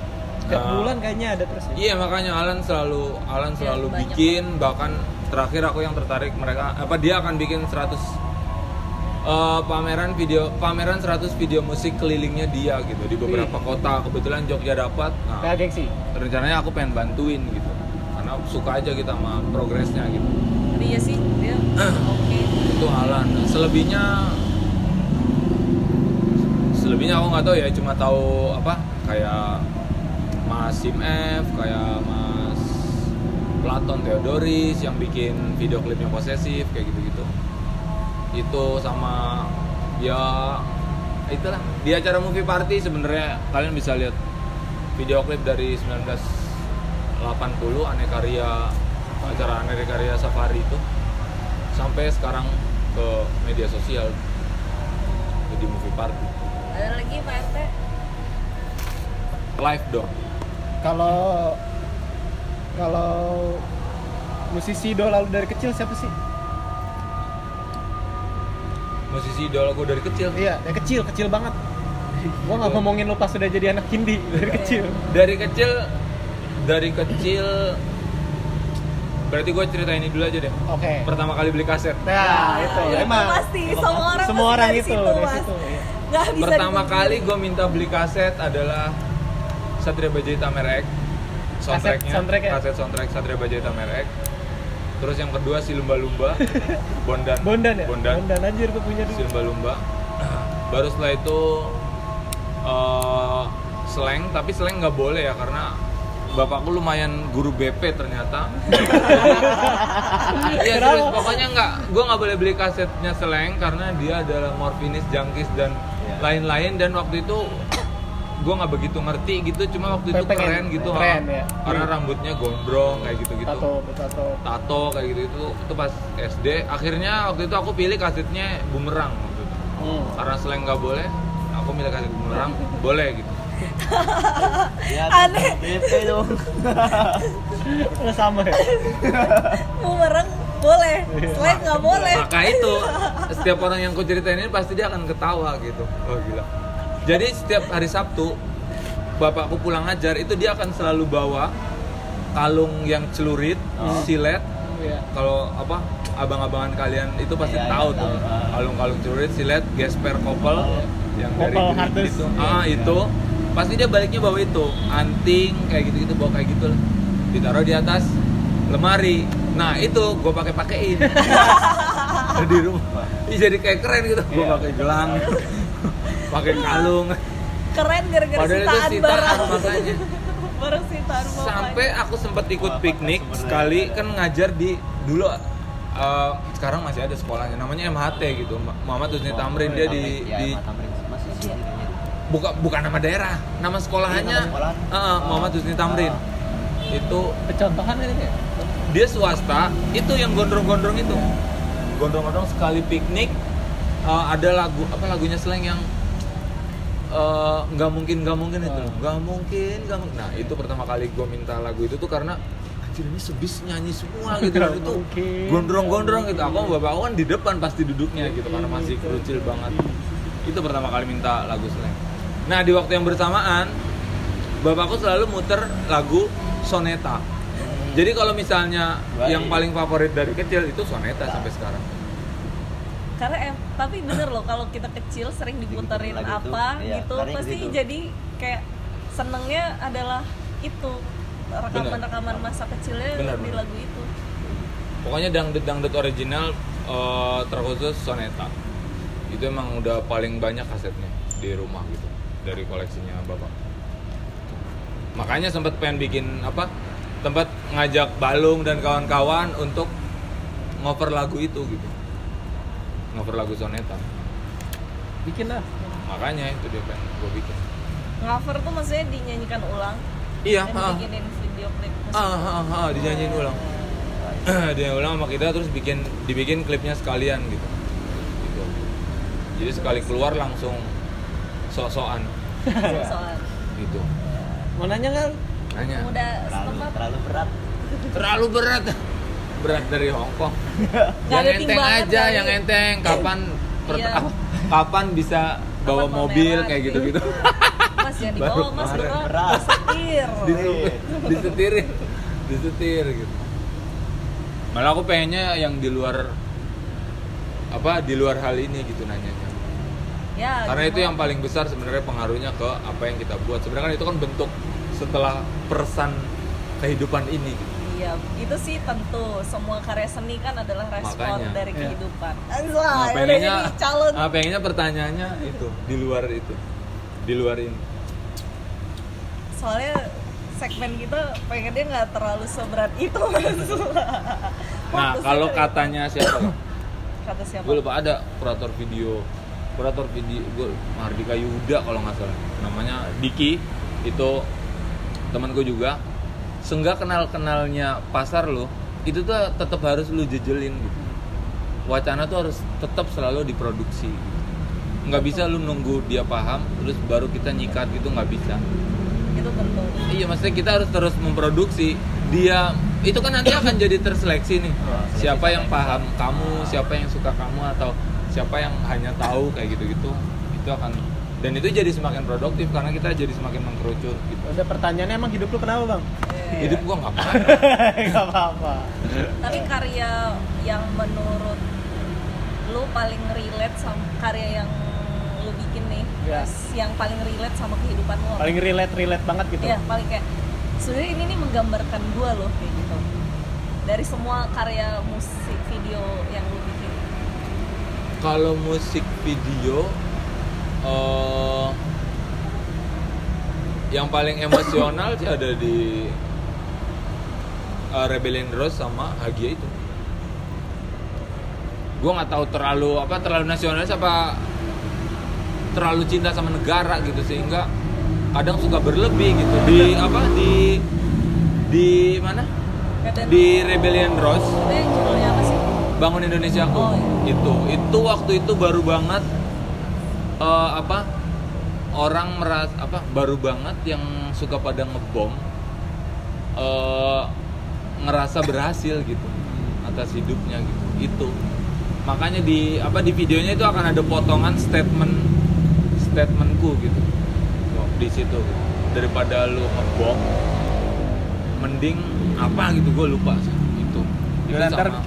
Setiap Nah, bulan kayaknya ada terus ya. Iya makanya Alan selalu Alan selalu banyak bikin bahkan terakhir aku yang tertarik mereka apa dia akan bikin 100 eh, pameran video pameran 100 video musik kelilingnya dia gitu di beberapa kota. Kebetulan Jogja dapat. Nah, gengsi? rencananya aku pengen bantuin gitu karena suka aja kita sama progresnya gitu. Tapi iya sih dia oke. itu halan selebihnya selebihnya aku nggak tahu ya cuma tahu apa kayak Mas Sim F kayak Mas Platon Theodoris yang bikin video klipnya posesif kayak gitu-gitu. Itu sama ya itulah. Di acara movie party sebenarnya kalian bisa lihat video klip dari 1980 aneka karya acara aneka karya safari itu. Sampai sekarang ke media sosial. Di movie party. Ada lagi Pak RT? live dong kalau kalau musisi idola lu dari kecil siapa sih? Musisi idola gue dari kecil? Iya dari kecil kecil banget. Gua nggak ngomongin lu pas sudah jadi anak indie dari kecil. Dari kecil dari kecil berarti gue cerita ini dulu aja deh. Oke. Pertama kali beli kaset. Nah itu itu emang. pasti. Semua orang semua orang dari itu situ, dari Mas. situ iya. Bisa pertama kali gue minta beli kaset adalah Satria Baja Hitam RX soundtracknya soundtrack ya? kaset soundtrack Satria Baja Hitam RX terus yang kedua si lumba-lumba Bondan. Bondan ya? Bondan, Bondan anjir gua punya si dulu. Lumba-lumba baru setelah itu eh slang tapi slang nggak boleh ya karena bapakku lumayan guru BP ternyata. Iya terus pokoknya nggak gue nggak boleh beli kasetnya slang karena dia adalah morfinis jangkis dan Iya. lain-lain. Dan waktu itu gue nggak begitu ngerti gitu cuma waktu itu Pengen- keren gitu keren, ya. karena Iya. rambutnya gondrong kayak gitu gitu tato tato tato kayak gitu itu itu pas SD akhirnya waktu itu aku pilih kasetnya bumerang waktu itu hmm. karena slang nggak boleh aku milih kaset bumerang boleh gitu Ya, Aneh. BP dong. Nggak sama ya Bumerang boleh, selain nggak boleh. maka itu setiap orang yang ku ceritain ini pasti dia akan ketawa gitu oh gila jadi setiap hari Sabtu bapakku pulang ajar itu dia akan selalu bawa kalung yang celurit silet. Iya. kalau apa abang-abangan kalian itu pasti Iya, iya, tahu tuh. tahu. Ah. kalung-kalung celurit silet gesper kopel yang dari Kopel itu. Ah itu. Pasti dia baliknya bawa itu. Anting kayak gitu-gitu bawa kayak gitu lah. Ditaruh di atas lemari. Nah itu gue pakai pakein di rumah. Ih, jadi kayak keren gitu. Gue Iya. pakai gelang pakai kalung. Keren gara-gara itu sitaan sitaan barang. makanya. Barang sitaan sampai aku sempat ikut piknik sekali kan ngajar di dulu uh, sekarang masih ada sekolahnya namanya MHT gitu. Muhammad Husni Tamrin dia di Ya, di masih sih kayaknya. buka bukan nama daerah nama sekolahannya Iya, sekolahan. uh, uh, Muhammad Husni Tamrin. Ah. itu Contohan ini? ya dia swasta itu yang gondrong-gondrong itu. Gondrong-gondrong sekali piknik uh, ada lagu apa lagunya slang yang uh, nggak mungkin nggak mungkin itu. Oh. nggak mungkin nggak mungkin. Nah itu pertama kali gue minta lagu itu tuh karena anjir ini sebis nyanyi semua gitu Nggak itu gondrong-gondrong gitu. Aku sama bapak aku kan di depan pasti duduknya gitu karena masih kerucil banget. Itu pertama kali minta lagu slang. Nah di waktu yang bersamaan bapakku selalu muter lagu soneta. Jadi kalau misalnya Baik. yang paling favorit dari kecil itu soneta sampai sekarang karena em, tapi bener loh kalau kita kecil sering diputerin Diputerin lagu itu, apa iya, gitu karena pasti gitu. jadi kayak senengnya adalah itu rekaman-rekaman masa kecilnya Bener, di bener. lagu itu. Pokoknya dangdut dangdut original eh, terkhusus soneta. Itu emang udah paling banyak kasetnya di rumah gitu dari koleksinya bapak. Makanya sempat pengen bikin apa tempat ngajak Balung dan kawan-kawan untuk ngover lagu itu gitu ngover lagu soneta bikin lah. Makanya itu dia pengen gue bikin. Cover tuh maksudnya dinyanyikan ulang? Iya dan ha. dibikinin video klip. Ah, ah, ah, dinyanyiin ulang. Dia ulang sama kita terus bikin dibikin klipnya sekalian gitu. Gitu. Jadi sekali keluar langsung sok-sokan. Soal gitu. Mau nanya kan nanya. Muda Terlalu, terlalu berat. terlalu berat berat dari Hongkong Nggak yang enteng aja kali. yang enteng kapan per- Iya. apa, kapan bisa bawa Kapan mobil pameran, kayak gitu. gitu-gitu mas Baru dibawa mas kemarin. berat setir Disetir- disetirin disetir gitu malah aku pengennya yang di luar apa di luar hal ini gitu nanyanya ya karena itu gimana? yang paling besar sebenarnya pengaruhnya ke apa yang kita buat sebenarnya kan itu kan bentuk setelah persan kehidupan ini gitu. Iya, itu sih tentu semua karya seni kan adalah respon Makanya. dari Iya. kehidupan. nah, pengennya calon. nah, pengennya pertanyaannya itu di luar itu di luar ini Soalnya segmen kita pengennya nggak terlalu seberat itu. nah kalau dari- katanya siapa kata siapa? gue lupa ada kurator video kurator video gue Mardika Yuda kalau nggak salah namanya Diki itu teman gue juga seenggak kenal kenalnya pasar lo itu tuh tetap harus lu jejelin gitu. Wacana tuh harus tetap selalu diproduksi gitu. nggak bisa lu nunggu dia paham terus baru kita nyikat gitu nggak bisa. Itu tentu. iya maksudnya kita harus terus memproduksi. Dia itu kan nanti akan jadi terseleksi nih. Siapa yang paham kamu siapa yang suka kamu atau siapa yang hanya tahu kayak gitu-gitu itu akan dan itu jadi semakin produktif karena kita jadi semakin mengkerucut gitu Udah pertanyaannya emang hidup lu kenapa bang? hidup gua nggak apa Gak apa-apa. Tapi karya yang menurut lu paling relate sama karya yang lu bikin nih, Iya. Mas, yang paling relate sama kehidupan lu. apa? Paling relate relate banget gitu. Iya, paling kayak sebenarnya ini nih menggambarkan gua loh kayak gitu. Dari semua karya musik video yang lu bikin. kalau musik video eh, yang paling emosional sih ada di eh, Rebellion Rose sama Hagia itu. Gue nggak tahu terlalu apa terlalu nasionalis apa terlalu cinta sama negara gitu sehingga kadang suka berlebih gitu. Di apa di di mana? Di Rebellion Rose. Bangun Indonesia aku. Oh, iya. itu itu waktu itu baru banget eh, apa? Orang meras apa? Baru banget yang suka pada ngebom eh, ngerasa berhasil gitu atas hidupnya gitu itu. Makanya di apa di videonya itu akan ada potongan statement statementku gitu. Di situ gitu. daripada lu ngebom mending apa gitu gue lupa sih. Itu. Ntar sama-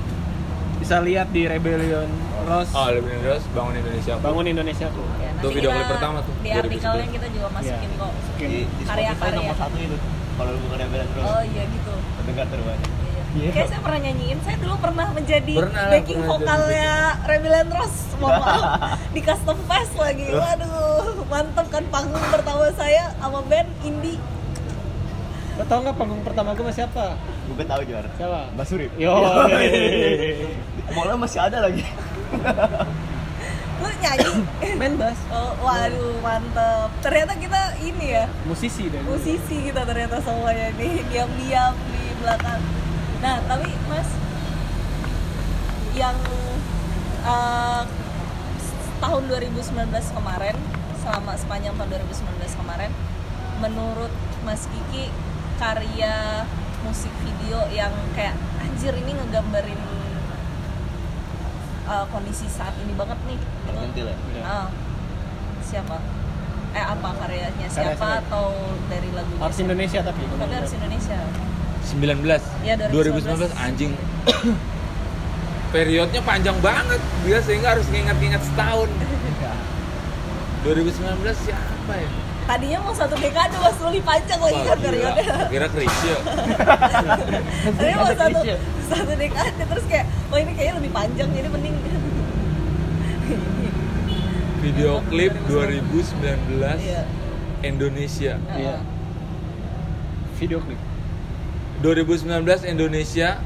bisa lihat di Rebellion Rose. Oh, lebih terus bangun Indonesia. bangun Indonesia. tuh. Tuh video klip pertama tuh, Di 2011. artikelnya kita juga masukin Iya. kok. di, di Karya-karya. nomor satu itu kalau lu bukan Rebellion terus Oh iya gitu. pendengar terbanyak Iya. Iya. Kayak saya pernah nyanyiin, saya dulu pernah menjadi Pernah backing pernah vokalnya Rebellion Rose, mohon maaf di custom fest lagi, waduh mantep kan panggung pertama saya sama band indie Lo tau nggak panggung pertama gue sama siapa? gue tahu juara Siapa? Basuri Yo. Mallnya masih ada lagi lu nyanyi? Main bass. oh, waduh mantep. Ternyata kita ini ya? Musisi dan musisi kita ternyata semuanya nih. Diam-diam di belakang. Nah tapi mas yang eh, tahun 2019 kemarin selama sepanjang tahun 2019 kemarin menurut Mas Kiki karya musik video yang kayak anjir ini ngegambarin eh, kondisi saat ini banget nih Itu, Terpentil ya ah, siapa eh apa karyanya Karya siapa siapa? atau dari lagunya Harus? Indonesia tapi. tapi harus Indonesia 19. Iya, 2019. 2019 anjing. Periodnya panjang banget. Dia sehingga harus nginget-nginget setahun. 2019 siapa ya? Tadinya mau satu dekade mas Luli panjang lagi kan gila. periodenya Kira Krisya. tadinya mau satu satu dekade terus kayak oh ini kayaknya lebih panjang jadi mending Video klip 2019 Iya. Indonesia. Iya. Video klip. 2019 Indonesia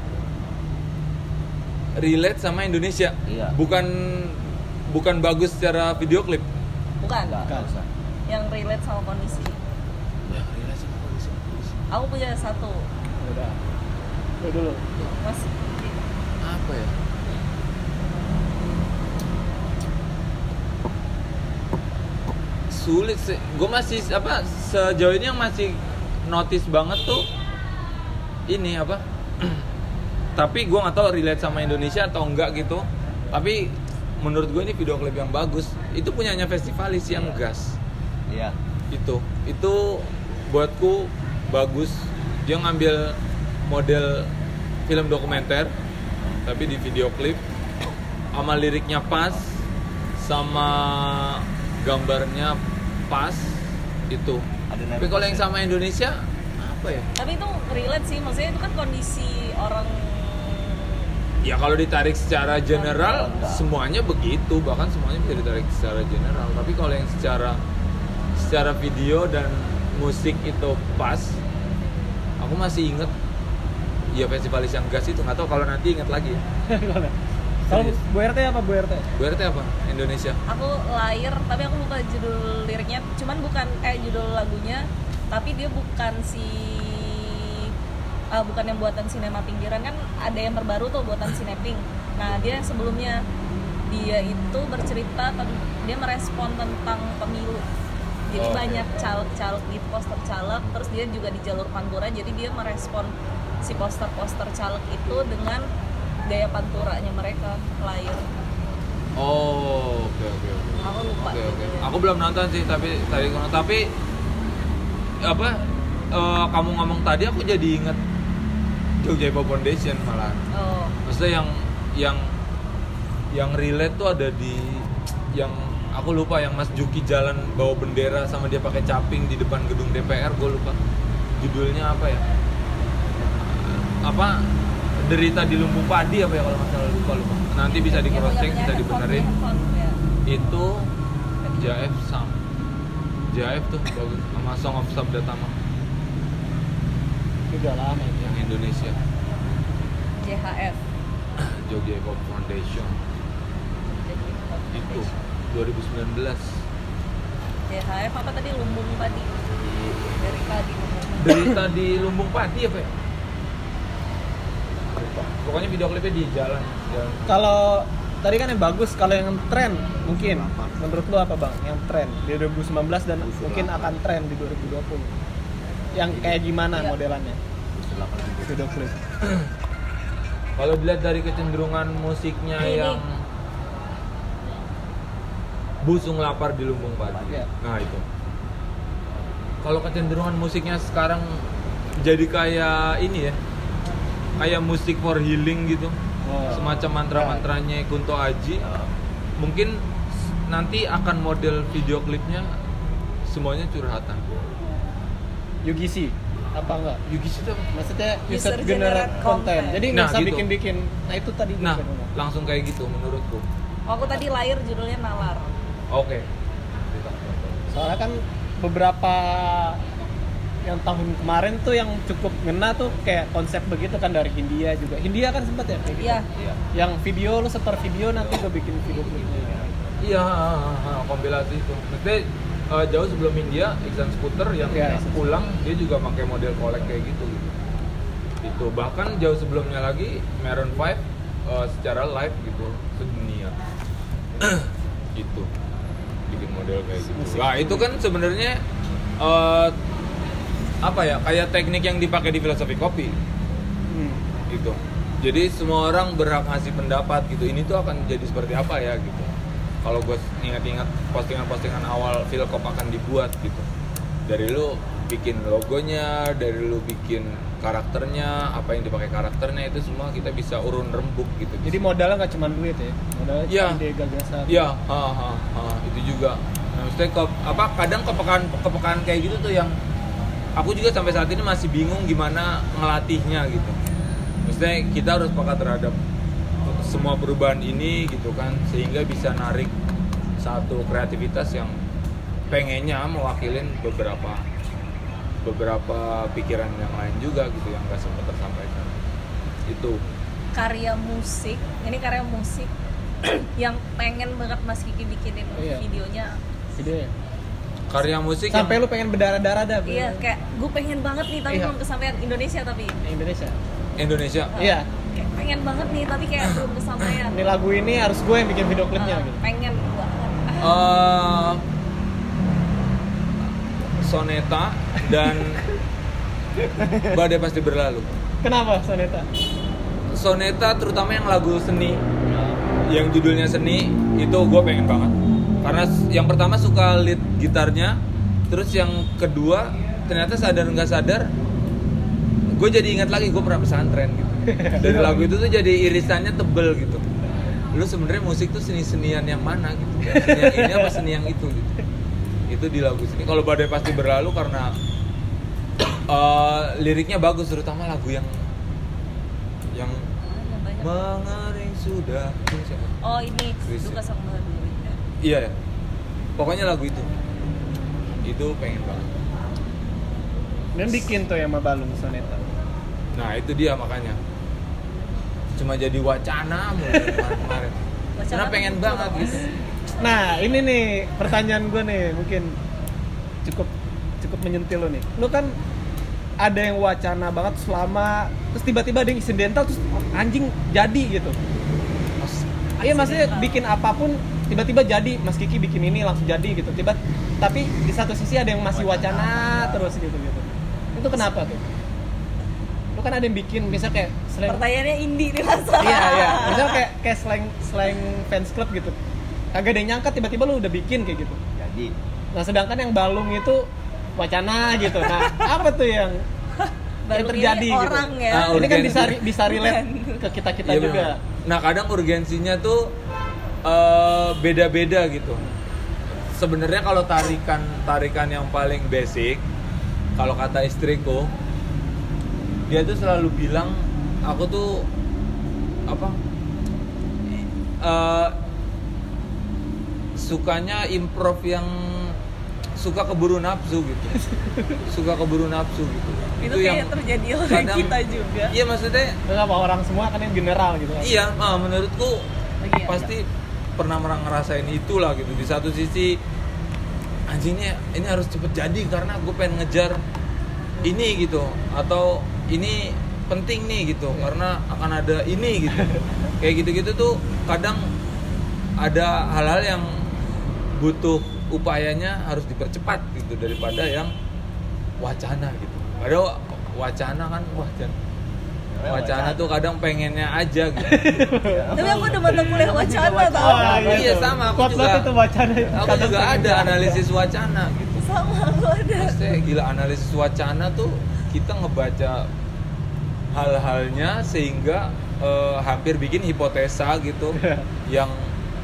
relate sama Indonesia. Iya. Bukan bukan bagus secara video klip. bukan Enggak, enggak usah yang relate sama kondisi Ya, relate sama kondisi. aku punya satu Udah. Lu dulu. mas Apa ya? Sulit sih. Gue masih apa sejauh ini yang masih notice banget tuh ini apa? Tapi gue nggak tahu relate sama Indonesia atau enggak gitu. Tapi menurut gue ini video klip yang bagus. Itu punyanya festivalis yang gas iya. Itu. Itu buatku bagus. Dia ngambil model film dokumenter tapi di video klip. Sama liriknya pas sama gambarnya pas. Itu. Ada tapi kalau yang sama Indonesia apa ya? Tapi itu relate sih. Maksudnya itu kan kondisi orang ya kalau ditarik secara general semuanya begitu. Bahkan semuanya bisa ditarik secara general. Tapi kalau yang secara secara video dan musik itu pas aku masih inget ya festivalis yang gas itu nggak tahu kalau nanti inget lagi ya. Kalau. Bu RT apa Bu RT? berarti apa? Indonesia. Aku lahir tapi aku lupa judul liriknya. Cuman bukan eh judul lagunya tapi dia bukan si ah, bukan yang buatan sinema pinggiran. Kan ada yang terbaru tuh buatan sineping nah dia sebelumnya. Dia itu bercerita dia merespon tentang pemilu jadi Oh, banyak caleg-caleg di poster caleg terus dia juga di jalur pantura jadi dia merespon si poster-poster caleg itu dengan gaya panturanya mereka lahir oh oke oke oke aku lupa oke. judulnya. Aku belum nonton sih tapi tadi tapi apa eh, kamu ngomong tadi aku jadi inget Jogja Hop Foundation malah. oh Maksudnya yang yang yang relate tuh ada di yang aku lupa yang Mas Juki jalan bawa bendera sama dia pakai caping di depan gedung DPR gue lupa. Judulnya apa ya? Apa? Derita di lumbung padi apa ya kalau nggak salah lupa lupa. Nanti bisa di Yang cross check punya bisa dibenerin. itu Jaef Sam. Jaef tuh bagus. Sama Song of Sabda Tama Udah lama itu. yang Indonesia. JHF Jogja Hip Foundation. Itu 2019 JHF apa tadi lumbung padi dari tadi lumbung padi. berita di Lumbung Padi apa ya pokoknya video klipnya di jalan jalan Kalau tadi kan yang bagus, kalau yang tren mungkin menurut lu apa bang? Yang tren di 2019 dan mungkin akan tren di 2020. Yang kayak gimana Iya. modelannya? Video klip. kalau dilihat dari kecenderungan musiknya Ini. yang busung lapar di Lumbung Padi Iya. nah itu kalau kecenderungan musiknya sekarang jadi kayak ini ya kayak musik for healing gitu Oh. semacam mantra-mantranya Kunto Aji mungkin s- nanti akan model video klipnya semuanya curhatan UGC apa enggak? Yugi itu apa? Maksudnya User user generate generate content. content. Jadi Nah, nggak usah gitu. bikin-bikin. Nah itu tadi nah langsung kayak gitu menurutku Oh, aku tadi lahir judulnya Nalar oke Soalnya kan beberapa yang tahun kemarin tuh yang cukup ngena tuh kayak konsep begitu kan dari Hindia juga. Hindia kan sempet ya kayak gitu. Iya. Yang video lu setor video nanti gue bikin video klipnya. iya kompilasi itu maksudnya eh, jauh sebelum India Iksan Scooter yang Iya, Iksan pulang dia juga pakai model kolek kayak gitu gitu itu bahkan jauh sebelumnya lagi Maroon 5 eh, secara live gitu sedunia itu bikin model kayak gitu. Musik. nah itu kan sebenarnya eh, apa ya kayak teknik yang dipakai di filosofi kopi. Hmm. gitu. Jadi semua orang berhak ngasih pendapat gitu. Ini tuh akan jadi seperti apa ya gitu. Kalau gue ingat-ingat postingan-postingan awal Philcop akan dibuat gitu. Dari lu bikin logonya dari lu bikin karakternya apa yang dipakai karakternya itu semua kita bisa urun rembuk gitu. Jadi modalnya nggak cuma duit ya, modalnya Iya. cuma ide gagasan. ya ha, ha, ha, itu juga maksudnya ke, apa kadang kepekaan kepekaan kayak gitu tuh yang aku juga sampai saat ini masih bingung gimana ngelatihnya gitu. Maksudnya kita harus peka terhadap semua perubahan ini gitu kan sehingga bisa narik satu kreativitas yang pengennya mewakilin beberapa beberapa pikiran yang lain juga gitu yang nggak sempat tersampaikan. Itu. Karya musik ini karya musik yang pengen banget Mas Kiki bikinin Iya. videonya Ide. karya musik Sampai yang lu pengen berdarah-darah dah. iya kayak gue pengen banget nih tapi Iya. belum kesampaian Indonesia tapi Indonesia. Indonesia Iya. kayak pengen banget nih tapi kayak belum kesampaian Ini lagu ini harus gue yang bikin video klipnya Ah, gitu. pengen banget eh Soneta dan Badai Pasti Berlalu. Kenapa Soneta? Soneta terutama yang lagu seni, yang judulnya seni itu gue pengen banget. Karena yang pertama suka lead gitarnya, terus yang kedua ternyata sadar nggak sadar, gue jadi ingat lagi gue pernah pesantren gitu. Dari lagu itu tuh jadi irisannya tebel gitu. lu sebenarnya musik tuh seni-senian yang mana gitu? Seni yang ini apa seni yang itu gitu? Itu di lagu sini kalau badai pasti berlalu karena eh, liriknya bagus terutama lagu yang yang banyak. mengering sudah. Oh ini. Duka sang dulu iya ya pokoknya lagu itu. Itu pengen banget. Dan bikin tuh yang Balung Soneta. nah itu dia makanya. Cuma jadi wacana Wacana karena pengen banget gitu. Nah, ini nih pertanyaan gue nih, mungkin cukup cukup menyentil lo nih. Lu kan ada yang wacana banget selama terus tiba-tiba ada yang insidental terus anjing jadi gitu. Iya maksudnya bikin apa pun tiba-tiba jadi Mas Kiki bikin ini langsung jadi gitu. Tiba tapi di satu sisi ada yang masih wacana terus gitu gitu. Itu kenapa tuh? Lu kan ada yang bikin misal kayak slang pertanyaannya indie nih mas Iya iya. Misal kayak kayak slang slang fans club gitu. Kagak ada yang nyangka tiba-tiba lu udah bikin kayak gitu. Jadi Nah sedangkan yang balung itu wacana gitu. Nah apa tuh yang yang Baru terjadi ini gitu? orang ya Ah, Ini kan bisa bisa relate ke kita kita Iya, juga. Nah kadang urgensinya tuh eh, beda-beda gitu. Sebenarnya kalau tarikan tarikan yang paling basic, kalau kata istriku, dia tuh selalu bilang aku tuh apa? eh, sukanya improv yang suka keburu nafsu gitu, suka keburu nafsu gitu. itu kayak terjadi oleh kadang- kita juga Iya maksudnya Itu apa orang semua kan yang general gitu kan. Iya, ah, menurutku Lagi pasti pernah ngerasain itulah gitu. Di satu sisi anjingnya ini harus cepet jadi karena gue pengen ngejar ini gitu atau ini penting nih gitu karena akan ada ini gitu. Kayak gitu-gitu tuh kadang ada hal-hal yang butuh upayanya harus dipercepat gitu daripada yang wacana gitu. Padahal wacana kan wacana. Wacana tuh kadang pengennya aja gitu. tapi aku udah mata kuliah wacana tau Wah, Iya, sama, aku juga. itu wacana. Aku juga ada analisis wacana gitu. sama aku ada Maksudnya gila analisis wacana tuh kita ngebaca hal-halnya sehingga eh, hampir bikin hipotesa gitu yang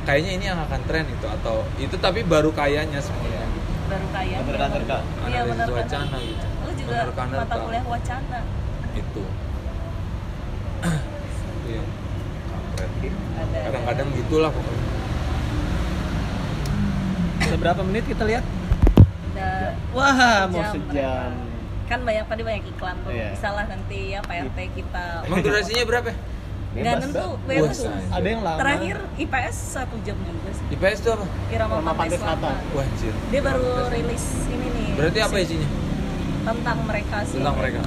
kayaknya ini yang akan tren itu atau itu tapi baru kayanya semuanya gitu. baru kaya Menerka-nerka. iya Analisis bener wacana gitu. aku juga Menerka-nerka. mata kuliah wacana itu. Iya. Kampret. ada Kadang-kadang gitulah pokoknya. Udah berapa menit kita lihat? ada Wah, mau Sejam sejam. kan banyak tadi banyak iklan tuh Iya. bisa lah nanti ya PRT kita Emang durasinya berapa? ya? nggak Bebas, Ada yang lama. terakhir IPS satu jam juga sih IPS itu apa? Irama Irama Pantai Pantai Selatan Selatan. Wah, anjir. dia baru rilis ini nih Berarti apa isinya? tentang mereka sih Tentang mereka.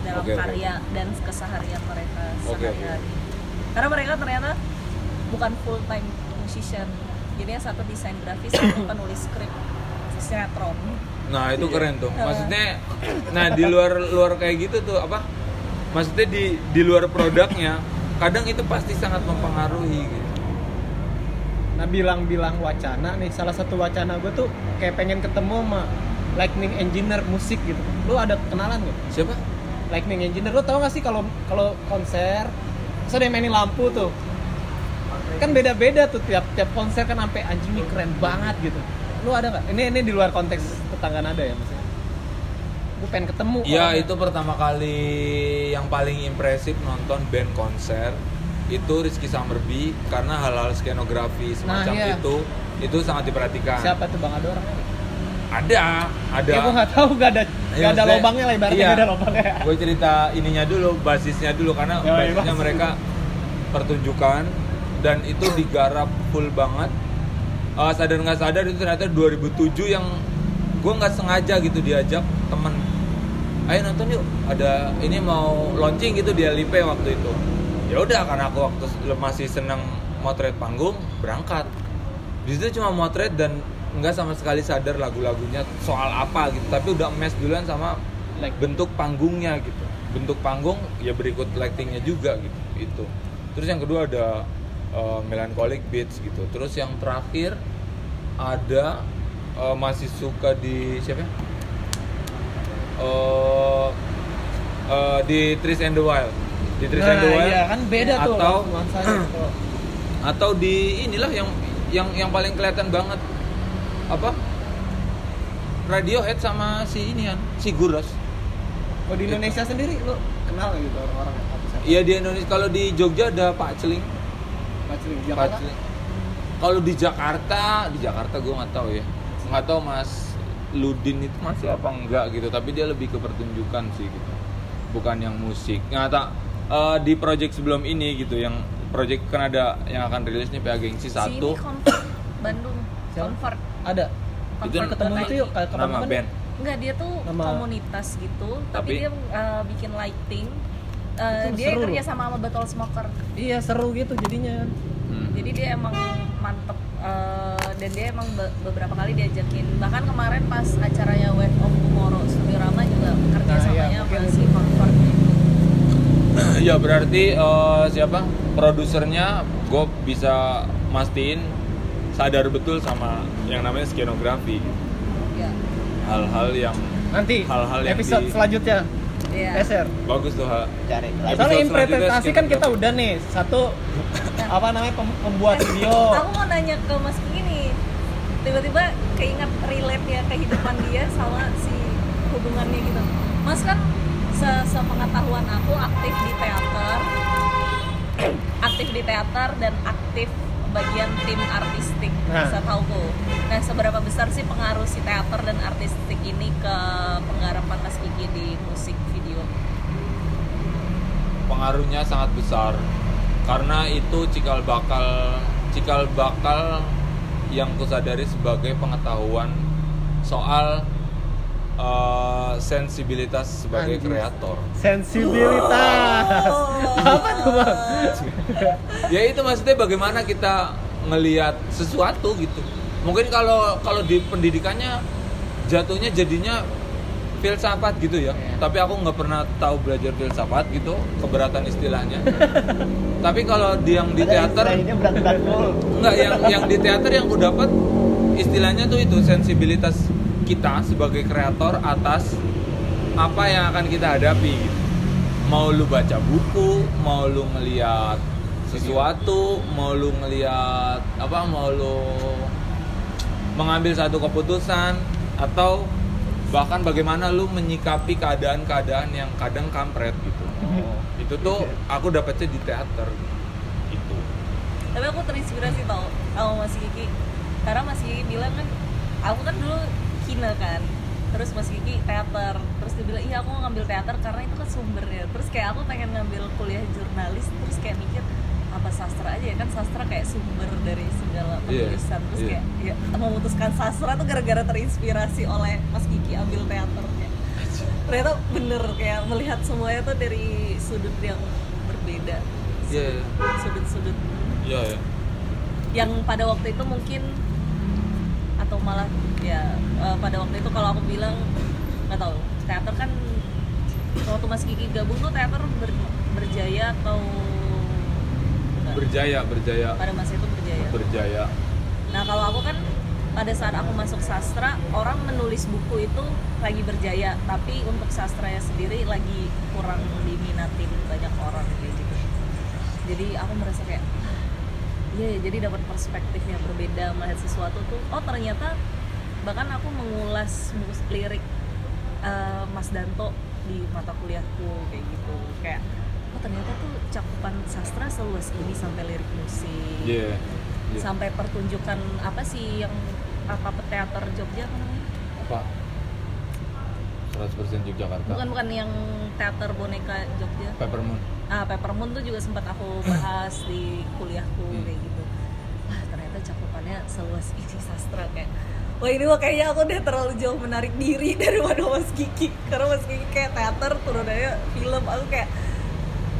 dalam oke. karya dan keseharian mereka Oke, sehari-hari karena mereka ternyata bukan full time musician jadi yang satu desain grafis satu penulis skrip sinetron Nah itu Iya. keren tuh. Maksudnya, nah di luar luar kayak gitu tuh apa? Maksudnya di di luar produknya, kadang itu pasti sangat mempengaruhi gitu. Nah bilang-bilang wacana nih, salah satu wacana gue tuh kayak pengen ketemu sama Lightning Engineer musik gitu. Lu ada kenalan gak? Siapa? Lightning Engineer, lu tau gak sih kalau kalau konser, terus ada yang mainin lampu tuh, kan beda-beda tuh tiap tiap konser kan sampai anjing ini keren banget gitu. Lu ada nggak? Ini ini di luar konteks tetangga nada ya maksudnya. Gue pengen ketemu. Iya itu pertama kali yang paling impresif nonton band konser itu Rizky Summerby karena hal-hal skenografi semacam iya. itu itu sangat diperhatikan. Siapa tuh bang orangnya? Ada, ada. Ya gue nggak tahu, gak ada Iya, gak ada lobangnya lah ibaratnya iya. gak ada lobangnya. gue cerita ininya dulu basisnya dulu karena Ya, basisnya basis. mereka pertunjukan dan itu digarap full banget Eh, sadar nggak sadar itu ternyata 2007 yang gue nggak sengaja gitu diajak temen ayo nonton yuk ada ini mau launching gitu di LIP waktu itu ya udah karena aku waktu masih seneng motret panggung berangkat di situ cuma motret dan nggak sama sekali sadar lagu-lagunya soal apa gitu tapi udah mes duluan sama Like- bentuk panggungnya gitu. Bentuk panggung ya berikut lightingnya juga gitu itu. Terus yang kedua ada uh, melancholic beats gitu. Terus yang terakhir ada uh, masih suka di siapa ya? Uh, uh, di Trees and the Wild. Di Trees and the Nah, Wild iya kan beda tuh atau. Kalau- atau di inilah yang yang yang paling kelihatan banget apa? Radiohead sama si ini kan si Guros Oh di Indonesia sendiri lu kenal gitu orang-orang iya di Indonesia. Kalau di Jogja ada Pak Celing. Pak Celing, Pak Jakarta. Celing. Kalau di Jakarta di Jakarta gue nggak tahu ya. Nggak tahu Mas Ludin itu masih apa enggak gitu. Tapi dia lebih ke pertunjukan sih gitu. Bukan yang musik. Nggak tak eh, di project sebelum ini gitu yang project kan ada yang akan rilis nih PA Gengsi Si satu Bandung. Convert. Ada. Itu Ketemu itu yuk kapan nama kapan band Enggak, dia tuh Nama- komunitas gitu, tapi, Tapi- dia uh, bikin lighting. Uh, dia seru kerja sama sama Bottle Smoker. Iya seru gitu jadinya. Hmm. Jadi dia emang mantep uh, dan dia emang be- beberapa kali diajakin. Bahkan kemarin pas acaranya Wave of Tomorrow Studio Rama juga kerja Nah, iya, samanya sama itu. si Convert gitu. ya berarti eh, siapa produsernya gue bisa mastiin sadar betul sama yang namanya skenografi Ya. hal-hal yang Nanti Hal-hal yang episode di- selanjutnya Iya. SR. bagus tuh hal Cari. Soalnya interpretasi kan kita udah nih satu apa namanya pem- pembuat video. Aku mau nanya ke Mas nih. Tiba-tiba keinget relate ya kehidupan dia sama si hubungannya gitu. Mas kan se sepengetahuan aku aktif di teater, aktif di teater dan aktif bagian tim artistik Nah. setauku. Nah, seberapa besar sih pengaruh si teater dan artistik ini ke penggarapan Mas Kiki di musik video? pengaruhnya sangat besar karena itu cikal bakal cikal bakal yang kusadari sebagai pengetahuan soal eh, sensibilitas sebagai Anjir. kreator Sensibilitas. Apa tuh bang? ya itu maksudnya bagaimana kita ngelihat sesuatu gitu mungkin kalau kalau di pendidikannya jatuhnya jadinya filsafat gitu ya Iya. tapi aku nggak pernah tahu belajar filsafat gitu keberatan istilahnya tapi kalau di yang di teater. Enggak, yang yang di teater yang aku dapat istilahnya tuh itu sensibilitas kita sebagai kreator atas apa yang akan kita hadapi gitu. Mau lu baca buku, mau lu ngeliat sesuatu, mau lu ngeliat apa, mau lu mengambil satu keputusan atau bahkan bagaimana lu menyikapi keadaan-keadaan yang kadang kampret gitu. Itu tuh aku dapetnya di teater. Itu. tapi aku terinspirasi tau sama Mas Kiki karena Mas Kiki bilang kan aku kan dulu kina kan terus Mas Kiki teater terus dia bilang iya aku mau ngambil teater karena itu kan sumbernya terus kayak aku pengen ngambil kuliah jurnalis terus kayak mikir apa sastra aja ya kan sastra kayak sumber dari segala Iya, penulisan terus iya. kayak ya, memutuskan sastra tuh gara-gara terinspirasi oleh Mas Kiki ambil teater kayak ternyata bener kayak melihat semuanya tuh dari sudut yang berbeda Iya, iya. sudut-sudut Iya, ya. yang pada waktu itu mungkin atau malah ya eh, pada waktu itu kalau aku bilang nggak tahu teater kan waktu Mas Kiki gabung tuh teater ber- berjaya atau? Berjaya, berjaya, pada masa itu berjaya. Berjaya. nah kalau aku kan pada saat aku masuk sastra orang menulis buku itu lagi berjaya. Tapi untuk sastranya sendiri lagi kurang diminatin banyak orang kayak gitu. Jadi aku merasa kayak iya ya jadi dapat perspektif yang berbeda melihat sesuatu tuh oh ternyata bahkan aku mengulas lirik eh, Mas Danto di mata kuliahku kayak gitu. Kayak oh ternyata tuh cakupan sastra seluas ini sampai lirik musik Iya. Iya. sampai pertunjukan apa sih yang apa teater Jogja apa namanya? Apa? 100% Yogyakarta. Bukan bukan yang teater boneka Jogja. Peppermoon. Ah, Peppermoon tuh juga sempat aku bahas di kuliahku Hmm. kayak gitu. Wah, ternyata cakupannya seluas isi sastra kayak Wah ini mah kayaknya aku udah terlalu jauh menarik diri daripada Mas Kiki Karena Mas Kiki kayak teater turunannya film Aku kayak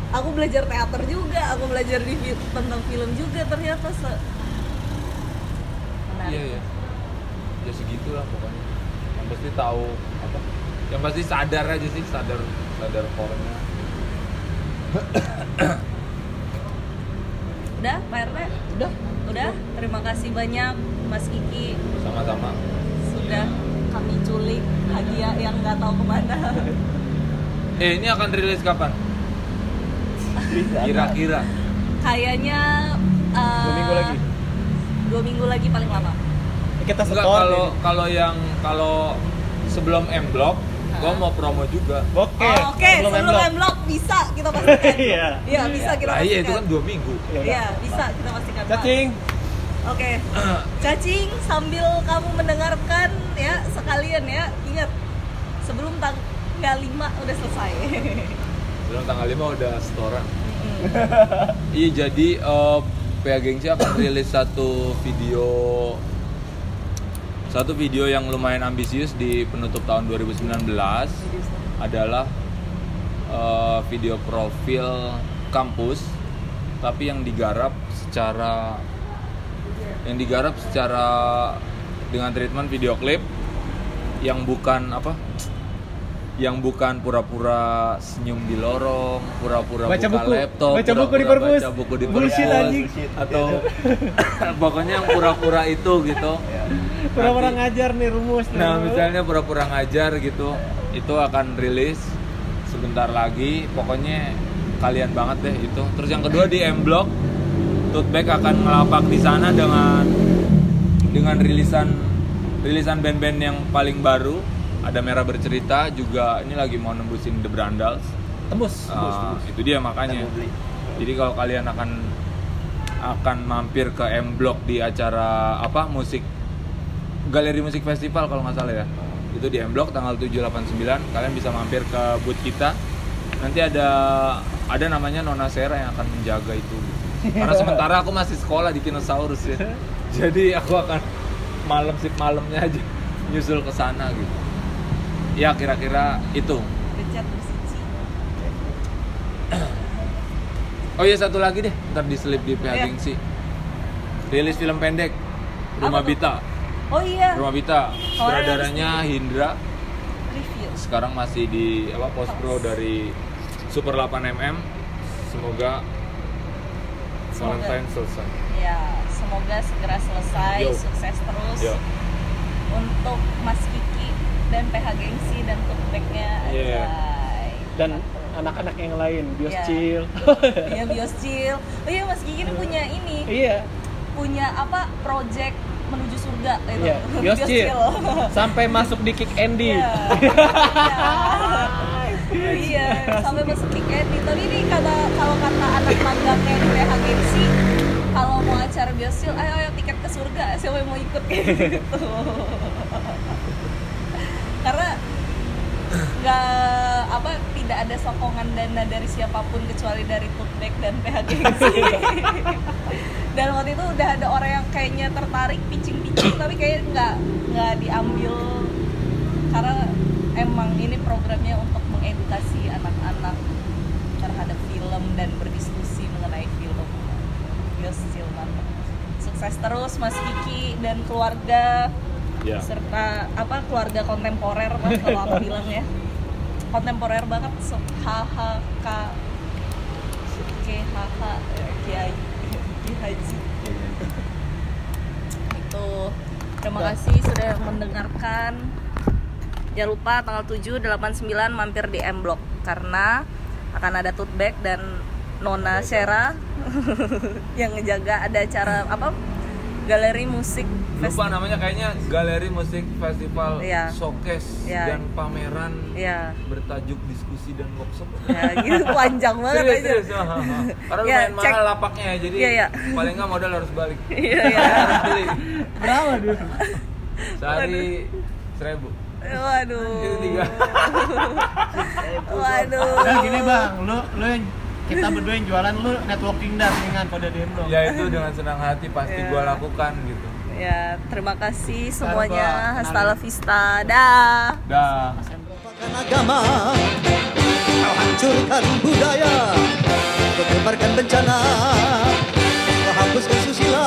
Aku belajar teater juga Aku belajar di tentang film juga Ternyata se Menarik Iya, iya. Ya segitulah pokoknya. Yang pasti tahu apa? Yang pasti sadar aja sih, sadar sadar formnya. Udah Pak RT? Udah. Udah, terima kasih banyak Mas Kiki Sama-sama. sudah kami culik hadiah yang nggak tahu ke mana. Eh, ini akan rilis kapan? Kira-kira. Kayaknya eh, Dua minggu lagi. Dua minggu lagi paling lama. Kita Enggak setor. kalau ini. kalau yang kalau sebelum M Block, gua mau promo juga. Oke. Oh, Oke, sebelum sebelum M-Block. M-Block bisa kita pastikan. Iya. Iya, bisa kita Nah, iya itu pastikan. kan dua minggu. Ya. Iya, bisa kita pastikan. Cacing. Oke. Cacing sambil kamu mendengarkan ya sekalian ya, ingat sebelum tanggal 5 udah selesai. Belum tanggal 5 udah setoran. Iya jadi eh PA Gengsi akan rilis satu video satu video yang lumayan ambisius di penutup tahun 2019 adalah eh, video profil kampus tapi yang digarap secara yang digarap secara dengan treatment video klip yang bukan apa yang bukan pura-pura senyum di lorong, pura-pura Baca buka buku. laptop, Baca buku di perpus. baca buku di perpus, atau pokoknya yang pura-pura itu gitu. Pura-pura ngajar nih rumus. Nah, nih. misalnya pura-pura ngajar gitu, itu akan rilis sebentar lagi. Pokoknya kalian banget deh itu. Terus yang kedua di M Block, Tootback akan ngelapak di sana dengan dengan rilisan rilisan band-band yang paling baru. Ada Merah Bercerita juga ini lagi mau nembusin The Brandals. tembus. Ah, itu dia makanya. Jadi kalau kalian akan akan mampir ke M Block di acara apa musik galeri musik festival kalau nggak salah ya. Itu di M Block tanggal 789 kalian bisa mampir ke booth kita. Nanti ada ada namanya Nona Sera yang akan menjaga itu. Karena sementara aku masih sekolah di Kinosaurus ya. Jadi aku akan malam sip malamnya aja nyusul ke sana gitu ya kira-kira itu. Oh iya satu lagi deh, ntar diselip di PH Iya. Gengsi. Rilis film pendek Rumah? Bita. Oh iya, Rumah Bita, Oh, sutradaranya Hindra. review. Sekarang masih di apa post pro dari Super 8 mm. Semoga Semoga. Valentine selesai. Ya, semoga segera selesai, Yo. sukses terus Yo. untuk Mas Kiki dan PH Gengsi dan Tootback-nya. Iya. Anjay. Dan anak-anak yang lain, bios Iya. chill. Iya, Bioscil. Oh iya, Mas Kiki ini punya ini, iya. punya apa? Project menuju surga itu. Iya, bios chill. Sampai masuk di Kick Andy. Iya. Iya. Iya, sampai masuk Kick Andy. Tapi ini kata kalau kata anak magangnya di PH Gengsi, kalau mau acara Biosil, ayo ayo tiket ke surga, siapa yang mau ikut gitu. Karena nggak apa tidak ada sokongan dana dari siapa pun kecuali dari Tootback dan PH Gengsi. dan waktu itu udah ada orang yang kayaknya tertarik pitching-pitching tapi kayak nggak nggak diambil karena emang ini programnya untuk mengedukasi anak-anak terhadap film dan berdiskusi mengenai film. Yos mantap. Sukses terus Mas Kiki dan keluarga Ya. serta apa keluarga kontemporer lah kalau aku bilang ya kontemporer banget so haha k k h kiai Ki haji itu terima kasih sudah mendengarkan. Jangan lupa tanggal 7 89 mampir di M Block karena akan ada tote bag dan Nona Shera yang ngejaga ada acara apa? Galeri musik Lupa namanya kayaknya Galeri Musik Festival Iya. Showcase Iya. dan pameran ya bertajuk diskusi dan workshop. ya gitu panjang banget serius, aja serius. Karena Ya, lumayan cek. mahal lapaknya ya, jadi Iya, iya. paling nggak modal harus balik. iya ya harus beli. Berapa dulu? Sehari seribu. waduh Itu tiga. waduh Nah, gini bang, lu lu yang kita berdua yang jualan lu networking dah dengan kode demo. Ya itu dengan senang hati pasti Iya. gua lakukan gitu. Ya terima kasih semuanya. hasta la vista. dah. Dah. Melupakan agama. Kau hancurkan budaya. Kau tebarkan bencana. Kau hapuskan susila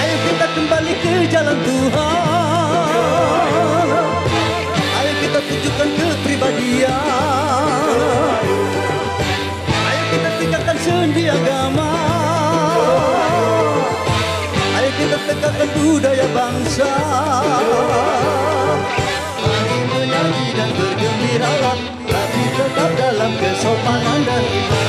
Ayo kita kembali ke jalan Tuhan. Ayo kita tunjukkan kepribadian tegakkan budaya bangsa. Mari menyanyi dan bergembiralah Tapi tetap dalam kesopanan dan iman